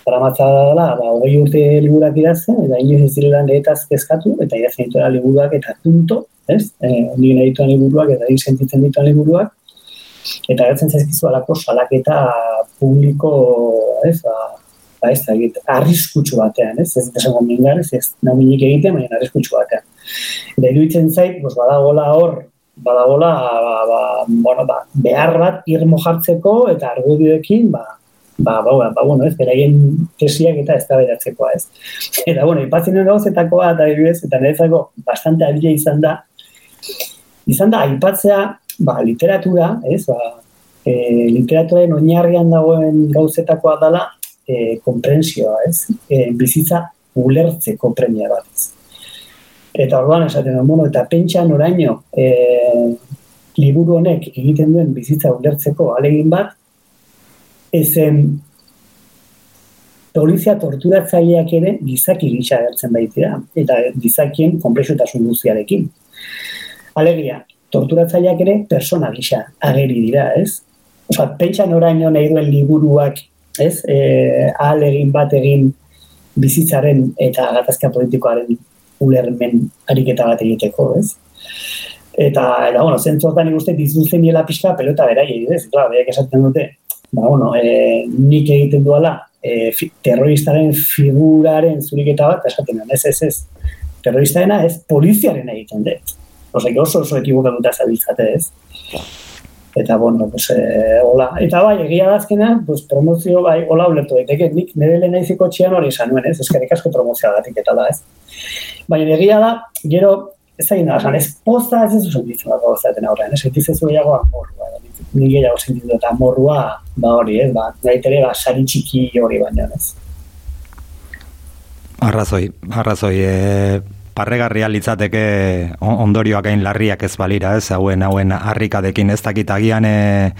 Zaramatza dela, ba, hogei urte liburak idazten, eta inoiz ez direla niretaz kezkatu, eta idazten dituela liburuak eta punto, ez? E, nire nahi dituan liburuak eta nik sentitzen dituan liburuak, eta gertzen zaizkizu alako salaketa publiko, ez, ba, ba ez da, arriskutsu batean, ez? Ez esango mingar, ez, ez naminik egiten, baina arriskutsu batean. Eta iruditzen zait, pues, badagola hor, badagola, ba, ba, bueno, ba, behar bat irmo jartzeko eta argudioekin, ba, ba, ba, ba, ba, bueno, ez, beraien tesiak eta ez da ez. Eta, bueno, ipatzen den gauzetakoa, eta adibidez, eta niretzako bastante abila izan da, izan da, aipatzea, ba, literatura, ez, ba, e, literaturaren oinarrian dagoen gauzetakoa dela, e, komprensioa, ez, e, bizitza ulertzeko premia bat, ez. Eta orduan esaten duen, bueno, eta pentsa noraino e, liburu honek egiten duen bizitza ulertzeko alegin bat, ezen polizia torturatzaileak ere gizaki gisa agertzen baitira, eta gizakien konplexutasun guztiarekin. Alegia, torturatzaileak ere persona gisa ageri dira, ez? Osa, pentsa noraino nahi duen liburuak, ez? E, ahal egin bat egin bizitzaren eta gatazka politikoaren ulermen ariketa bat egiteko, ez? Eta, eta bueno, zentzu hortan ikusten dizuzen niela pixka pelota beraiei, ez? Klar, berak esaten dute, ba, bueno, e, nik egiten duala e, fi, terroristaren figuraren zuriketa bat, esaten duen, ez, ez, ez. Terroristaena ez poliziaren egiten dut. Osea, oso oso ekibokatuta zabiltzate, ez. Eta, bueno, pues, e, hola. Eta bai, egia da azkenean, pues, promozio, bai, hola ulertu daiteke, nik nire lehenaiziko txian hori esan nuen, ez, eskerrik asko promozioa datik eta da, ez. Baina egia da, gero, ez da gina, ez poza ez ez sentitzen dago zaten aurrean, ez gehiago amorrua, da, ni gehiago sentitzen dut amorrua, ba hori, ez, ba, nahi tere, ba, sari txiki hori baina, ez. Arrazoi, arrazoi, e, parregarria litzateke on- ondorioak hain larriak ez balira, ez, hauen, hauen harrikadekin ez dakit agian e,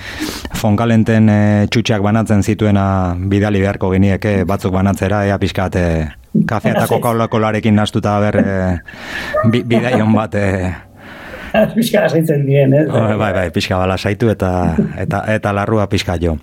fonkalenten e, txutxeak banatzen zituena bidali beharko genieke batzuk banatzera, ea pixkat e, kafe eta kokalakolarekin nastuta ber e, bi, bidaion bat e, Pixka lasaitzen dien, ez. bai, bai, bai, pixka bala saitu eta, eta, eta larrua pixka jo.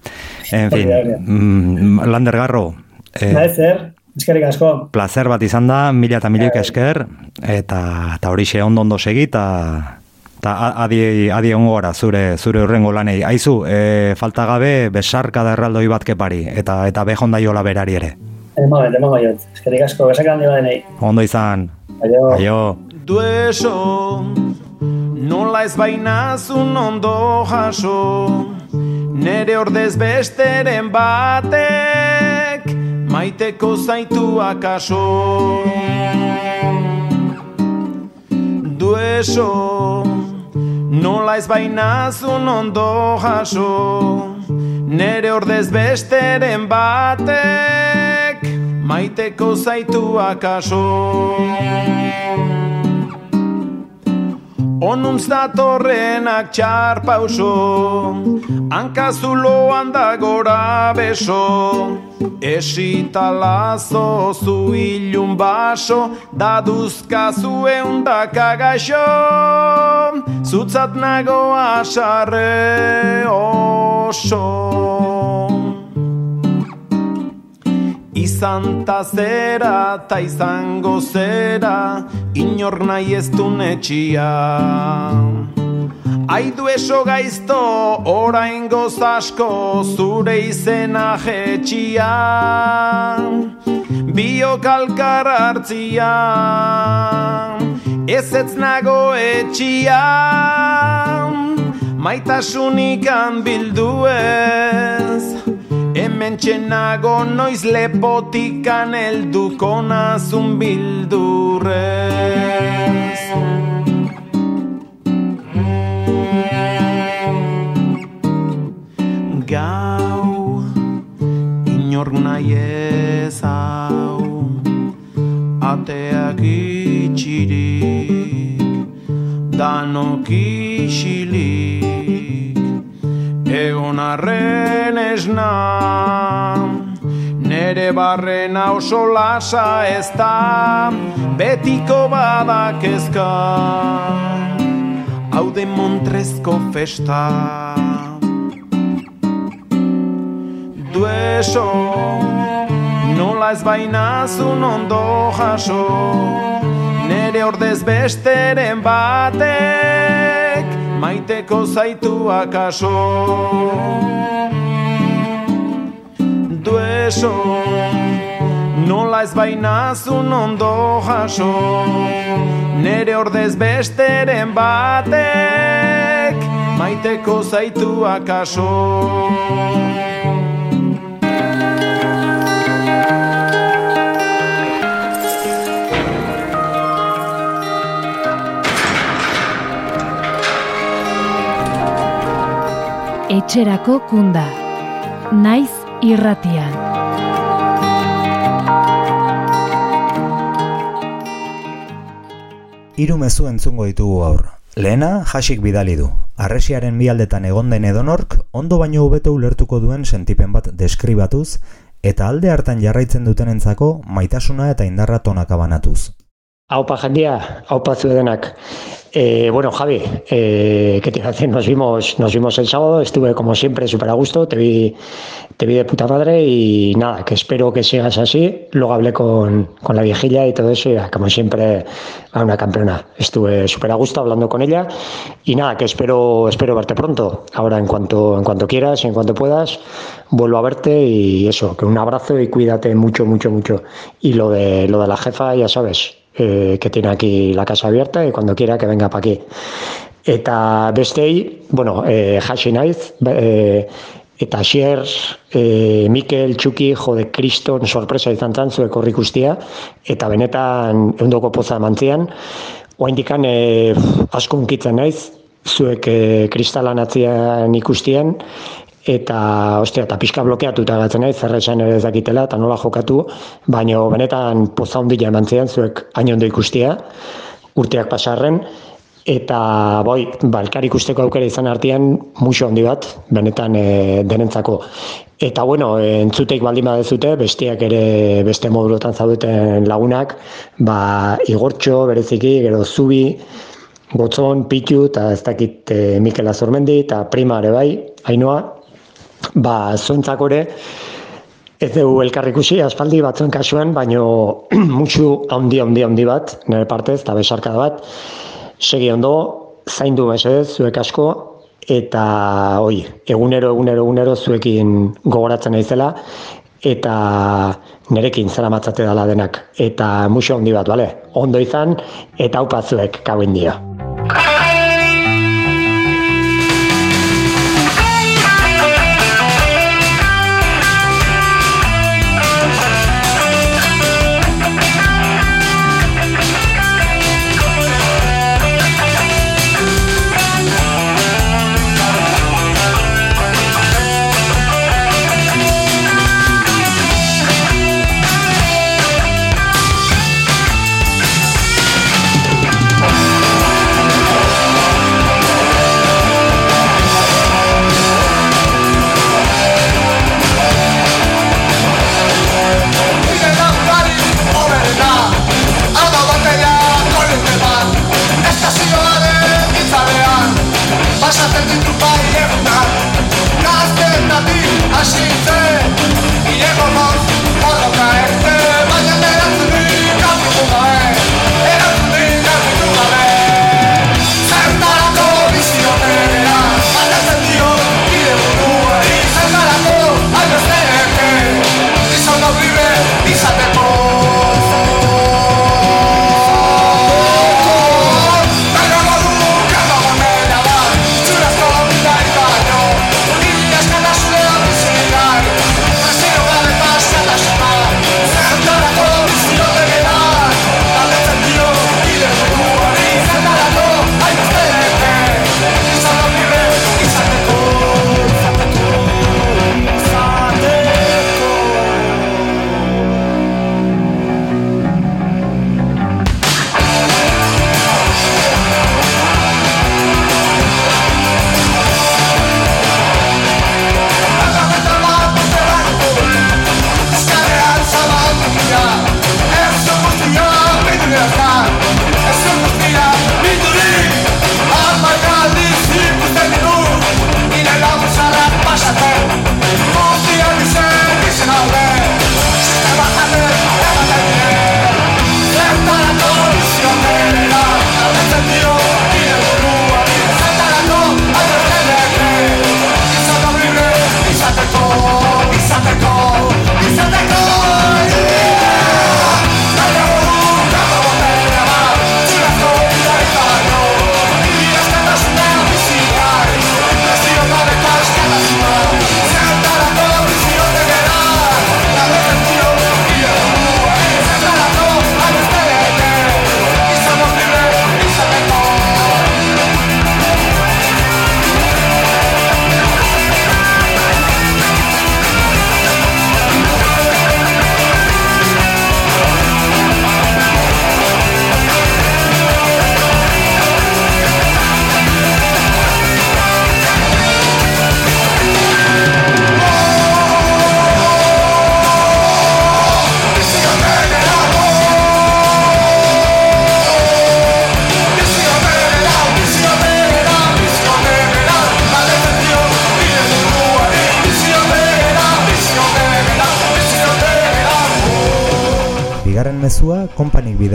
En fin, Hori hori mm, Lander Garro, e, Da zer, eskerrik asko. placer bat izan da, mila eta milioik esker, eta, eta horixe ondo ondo segi, eta eta a- adi, adi ongo gara zure, zure urrengo lanei. Aizu, e, falta gabe besarka da erraldoi bat kepari, eta eta behonda jola berari ere. Ema bet, ema baiot. Eskerrik asko, besak handi badenei. Ondo izan, Aio. aio. Dueso, nola ez bainazun ondo jaso, nere ordez besteren batek, maiteko zaitu akaso. Dueso, nola ez bainazun ondo jaso, nere ordez besteren batek, maiteko zaitu akaso. Onuntz datorrenak txar pauso Hankazuloan da gora beso. Esita lazo zu ilun baso Daduzka zuen da kagaxo Zutzat nago asarre oso Izan ta zera ta izango zera Inor nahi ez du netxia. Aidu eso gaizto orain asko zure izena jetxia. Bio kalkar hartzia Ez ez nago etxia. Maitasunik bildu ez Hemen txenago noiz lepotikan elduko nazun bildurrez Gau, inor nahi ez hau Ateak itxirik, danok isilik Egon arren esna Nere barrena oso lasa ez da. Betiko badak ezka Haude montrezko festa. Dueso Nola ez bainazun ondo jaso. Nere ordez besteren batek maiteko zaitu akaso Dueso, nola ez bainazun ondo jaso. Nere ordez besteren batek, maiteko zaitu akaso etxerako kunda. Naiz irratian. Hiru mezu entzungo ditugu aur. Lehena, jasik bidali du. Arresiaren bialdetan egon den edonork, ondo baino hobeto ulertuko duen sentipen bat deskribatuz, eta alde hartan jarraitzen dutenentzako maitasuna eta indarra tonaka banatuz. Aupa jendia, aupa zuedenak. Eh, bueno, Javi, eh, ¿qué te hace? Nos vimos, nos vimos el sábado, estuve como siempre súper a gusto, te vi, te vi de puta madre y nada, que espero que sigas así. Luego hablé con, con la viejilla y todo eso y como siempre a una campeona. Estuve súper a gusto hablando con ella y nada, que espero, espero verte pronto. Ahora en cuanto, en cuanto quieras en cuanto puedas, vuelvo a verte y eso, que un abrazo y cuídate mucho, mucho, mucho. Y lo de, lo de la jefa, ya sabes, eh, que tiene aquí la casa abierta y cuando quiera que venga para aquí. Eta bestei, bueno, eh, hasi naiz, eh, eta xier, eh, Mikel, Txuki, jode, kriston sorpresa izan zan zuek horrik ustia, eta benetan eundoko poza mantzian, oa indikan eh, asko unkitzen naiz, zuek eh, kristalan atzian ikustien, eta ostia eta pixka blokeatuta gatzen naiz zer esan ere ez dakitela eta nola jokatu baina benetan poza hondia emantzean zuek hain ondo ikustia urteak pasarren eta bai balkar ikusteko aukera izan artean muxo handi bat benetan e, denentzako. Eta bueno entzuteik baldin badezute besteak ere beste modulotan zaudeten lagunak ba igortxo bereziki gero zubi Gotzon, Pitu eta ez dakit e, Mikel Azormendi eta Prima ere bai, Ainoa, ba, zuentzako ere, ez dugu elkarrikusi, aspaldi batzuen kasuan, baino mutxu handi, handi, handi bat, nire partez, eta besarka bat, segi ondo, zaindu mesedez, zuek asko, eta oi, egunero, egunero, egunero zuekin gogoratzen naizela, eta nerekin zara matzate dala denak. Eta muxo handi bat, bale? Ondo izan, eta zuek kauen dia.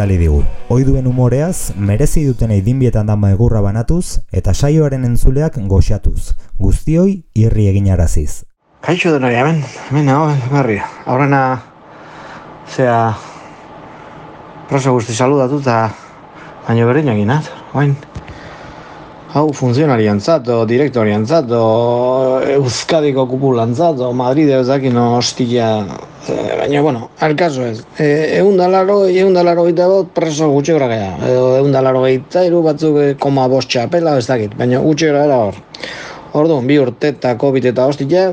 Bidali digu. Oiduen umoreaz, merezi duten dinbietan dama egurra banatuz eta saioaren entzuleak goxatuz. Guztioi irri egin araziz. Kaixo dena, hemen, hemen, hau, garri. Aurrena, zea, prosa guzti saludatu eta baino berdin egin? Oain, hau o direktorian zat, o Euskadiko kupulan zat, o Madrid ezakin hostia Eh, baina, bueno, alkazo ez. E, egun dalaro, egun dalaro gita bot, preso gutxe gara gara. Edo egun dalaro gita, iru batzuk e, koma bost txapela, ez dakit. Baina gutxe gara gara hor. Ordu, bi urte eta COVID eta hostia,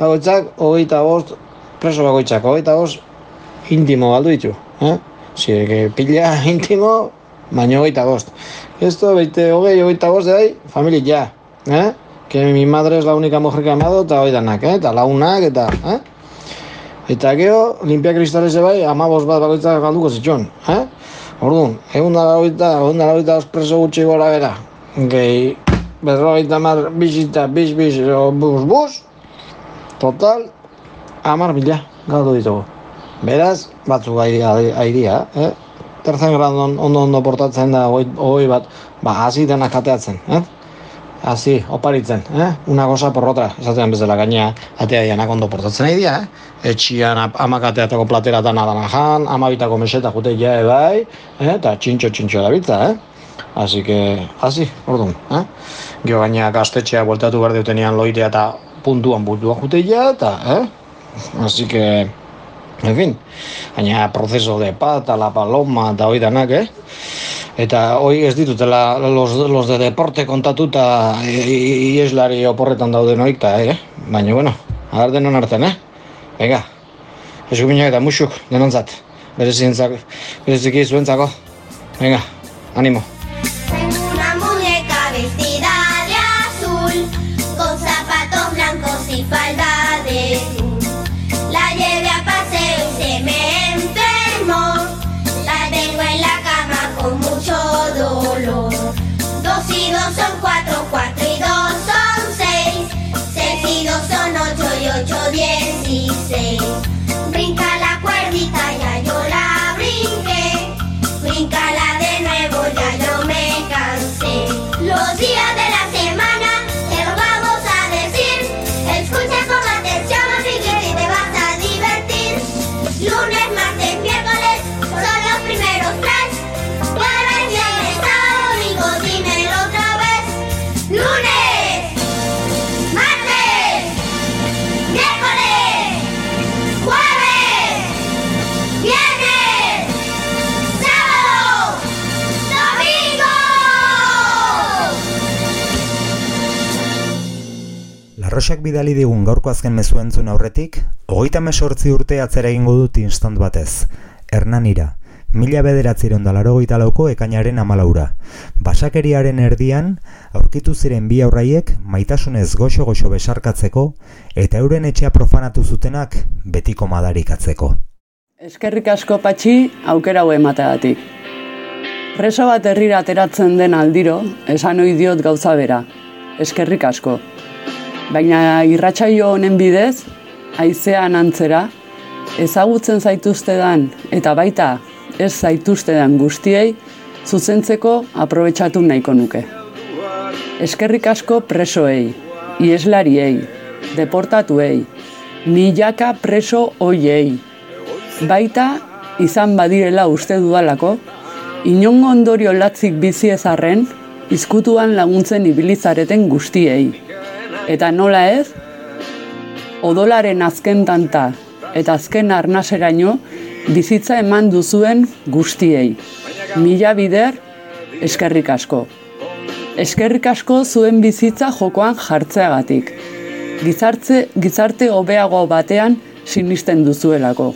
bagoitzak, hogeita bost, preso bagoitzak, hogeita bost, intimo galdu ditu. Eh? Zire, pila intimo, baina hogeita bost. Esto, beite, hogei, hogeita bost, dai, familia, ja. Eh? Que mi madre es la única mujer que amado, eta hoi danak, eh? Eta launak, eta, eh? Eta gero, limpia kristales bai, amabos bat bakoitza galduko zitxon. Eh? Orduan, egun da lagoita, egun da lagoita ospreso gutxi gora bera. Gehi, berrogeita mar, bizita, biz, biz, bus, bus. Total, amar mila galdu ditugu. Beraz, batzuk airia, eh? Terzen grandon ondo ondo portatzen da, oi, bat, ba, hasi denak kateatzen, eh? Asi, oparitzen, eh? Una goza por otra, esatzen bezala gaina atea dianak ondo portatzen nahi dia, eh? Etxian amakateatako plateratan adana jan, amabitako meseta jute ja bai, eh? Eta txintxo txintxo da eh? Asi que, asi, orduan, eh? Gio gaina gaztetxea bueltatu behar deutenean loitea eta puntuan bultua jute eta, eh? Asi que, en fin, gaina proceso de pata, la paloma, eta hoi danak, eh? Eta hoi ez ditutela los, los de deporte kontatuta ieslari oporretan daude noik, eh? Baina, bueno, agar denon arten, eh? Venga, eskuminak eta musuk denontzat. Berezik, berezik zuentzako. Venga, animo. Arrosak bidali digun gaurko azken mezu entzun aurretik, hogeita mesortzi urte atzera egingo dut instant batez. Hernanira, mila bederatziron dalaro lauko ekainaren amalaura. Basakeriaren erdian, aurkitu ziren bi aurraiek maitasunez goxo-goxo besarkatzeko eta euren etxea profanatu zutenak betiko madarikatzeko. Eskerrik asko patxi aukera hau emateagatik. Preso bat herrira ateratzen den aldiro, esan ohi diot gauza bera. Eskerrik asko. Baina irratsaio honen bidez, haizean antzera, ezagutzen zaituztedan eta baita ez zaituztedan guztiei zuzentzeko aprobetsatu nahiko nuke. Eskerrik asko presoei, ieslariei, deportatuei, milaka preso hoiei. Baita izan badirela uste dudalako, inongo ondorio latzik bizi ezarren, izkutuan laguntzen ibilizareten guztiei. Eta nola ez, odolaren azken tanta eta azken arnaseraino bizitza eman duzuen guztiei. Mila bider, eskerrik asko. Eskerrik asko zuen bizitza jokoan jartzeagatik. Gizartze, gizarte hobeago batean sinisten duzuelako.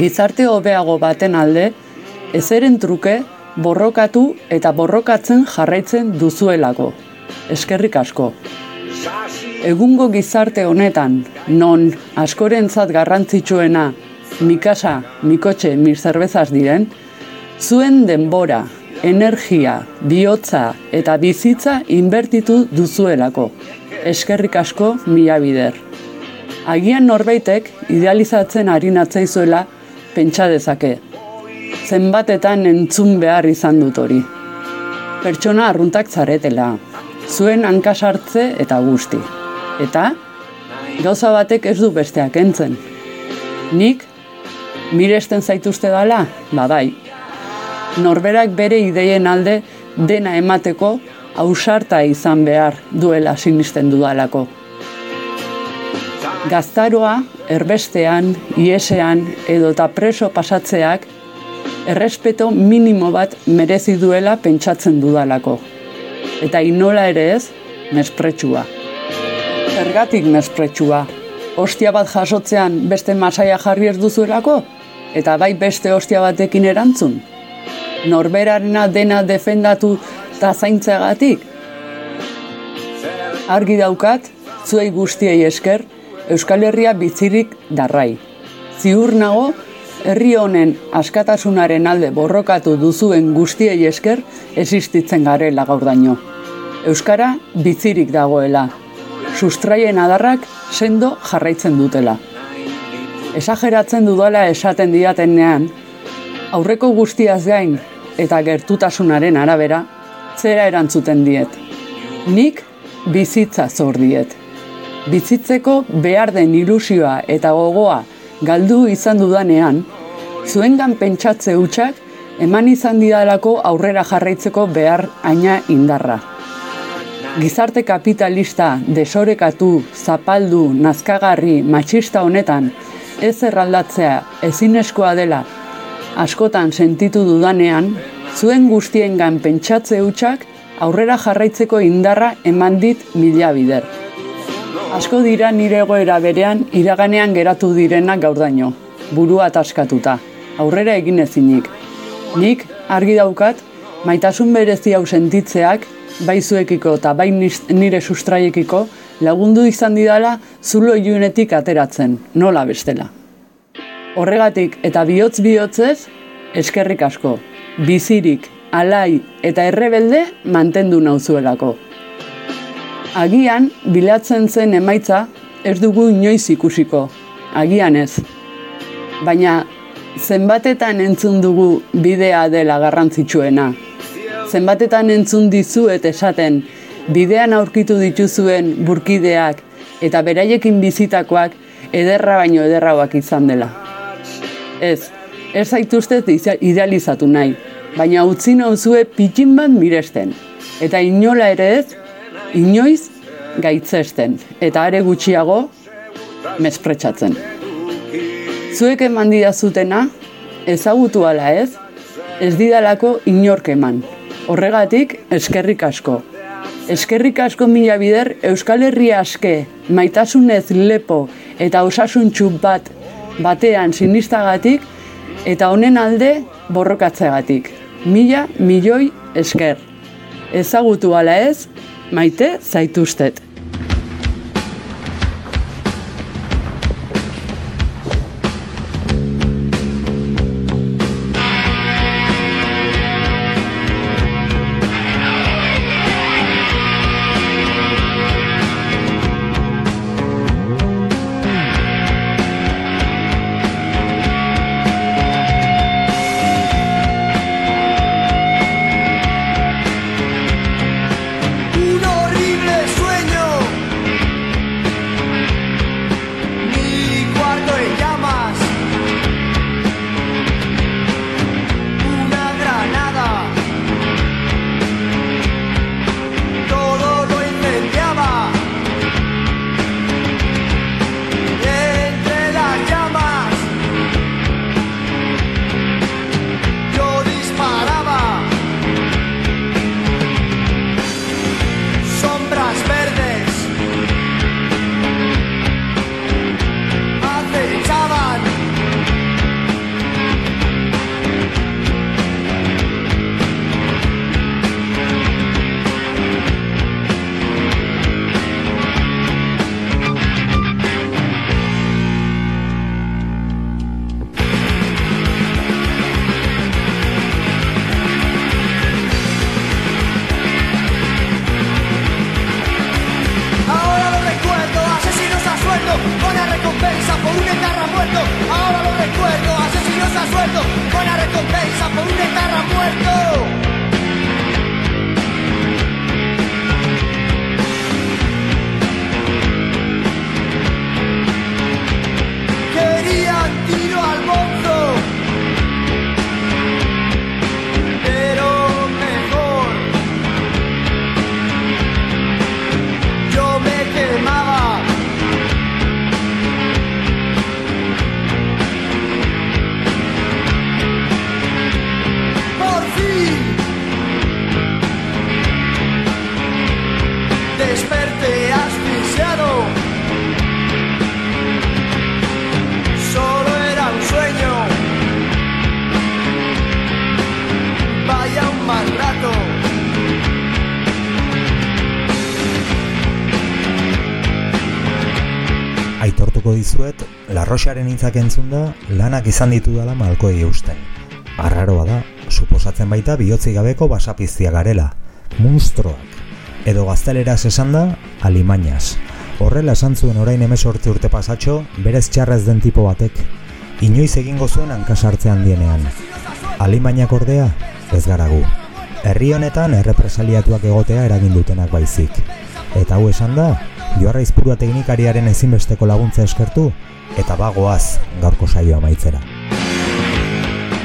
Gizarte hobeago baten alde, ezeren truke, borrokatu eta borrokatzen jarraitzen duzuelako. Eskerrik asko. Egungo gizarte honetan, non askorentzat garrantzitsuena mikasa, mikotxe, mir zerbezaz diren, zuen denbora, energia, bihotza eta bizitza inbertitu duzuelako. Eskerrik asko mila bider. Agian norbaitek idealizatzen ari natzaizuela pentsa dezake. Zenbatetan entzun behar izan dut hori. Pertsona arruntak zaretela, zuen hankasartze eta guzti. Eta, gauza batek ez du besteak entzen. Nik miresten zaituzte dala? Ba bai. Norberak bere ideien alde dena emateko ausarta izan behar duela sinisten dudalako. Gaztaroa, erbestean, iesean edo eta preso pasatzeak errespeto minimo bat merezi duela pentsatzen dudalako. Eta inola ere ez, mespretsua. Zergatik mespretsua? Ostia bat jasotzean beste masaia jarri ez duzuelako? eta bai beste ostia batekin erantzun? Norberarena dena defendatu eta zaintzeagatik? Argi daukat, zuei guztiei esker, Euskal Herria bizirik darrai. Ziur nago, herri honen askatasunaren alde borrokatu duzuen guztiei esker existitzen garela gaur daño. Euskara bizirik dagoela. Sustraien adarrak sendo jarraitzen dutela. Esageratzen dudala esaten diatenean, aurreko guztiaz gain eta gertutasunaren arabera, zera erantzuten diet. Nik bizitza zor diet. Bizitzeko behar den ilusioa eta gogoa galdu izan dudanean, zuengan pentsatze hutsak eman izan didalako aurrera jarraitzeko behar aina indarra. Gizarte kapitalista, desorekatu, zapaldu, nazkagarri, matxista honetan, ez erraldatzea ezinezkoa dela askotan sentitu dudanean, zuen guztiengan pentsatze hutsak aurrera jarraitzeko indarra eman dit mila bider. Asko dira nire egoera berean iraganean geratu direnak gaurdaino, burua ataskatuta, aurrera egin ezinik. Nik argi daukat, maitasun berezi hau sentitzeak, bai zuekiko eta bai nire sustraiekiko, lagundu izan didala zulo iunetik ateratzen, nola bestela. Horregatik eta bihotz bihotzez, eskerrik asko, bizirik, alai eta errebelde mantendu nauzuelako. Agian, bilatzen zen emaitza, ez dugu inoiz ikusiko, agian ez. Baina, zenbatetan entzun dugu bidea dela garrantzitsuena. Zenbatetan entzun dizuet esaten, bidean aurkitu dituzuen burkideak eta beraiekin bizitakoak ederra baino ederrauak izan dela. Ez, ez zaituzte idealizatu nahi, baina utzi nauzue pitxin bat miresten. Eta inola ere ez, inoiz gaitzesten, eta are gutxiago mespretsatzen. Zuek eman zutena, ezagutu ala ez, ez didalako inork eman. Horregatik eskerrik asko Eskerrik asko mila bider Euskal Herria aske, maitasunez lepo eta osasuntxu bat batean sinistagatik eta honen alde borrokatzeagatik. Mila milioi esker. Ezagutu ala ez, maite zaituztet. Larroxaren hitzak entzunda lanak izan ditu dela malkoei eusten. Arraroa da, suposatzen baita bihotzi gabeko basapiztia garela, munstroak. Edo gazteleraz esan da, alimañas. Horrela esan zuen orain emesortzi urte pasatxo, berez txarrez den tipo batek. Inoiz egingo zuen hankasartze handienean. Alimainak ordea, ez gara gu. Herri honetan errepresaliatuak egotea eragin dutenak baizik. Eta hau esan da, joarra izpurua teknikariaren ezinbesteko laguntza eskertu, eta bagoaz gaurko saioa amaitzera.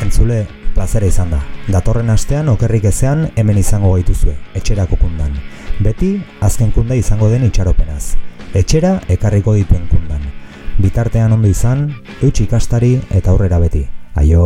Entzule, plazera izan da. Datorren astean okerrik ezean hemen izango gaituzue, etxerako kundan. Beti, azken kunda izango den itxaropenaz. Etxera ekarriko dituen kundan. Bitartean ondo izan, eutxik ikastari eta aurrera beti. Aio...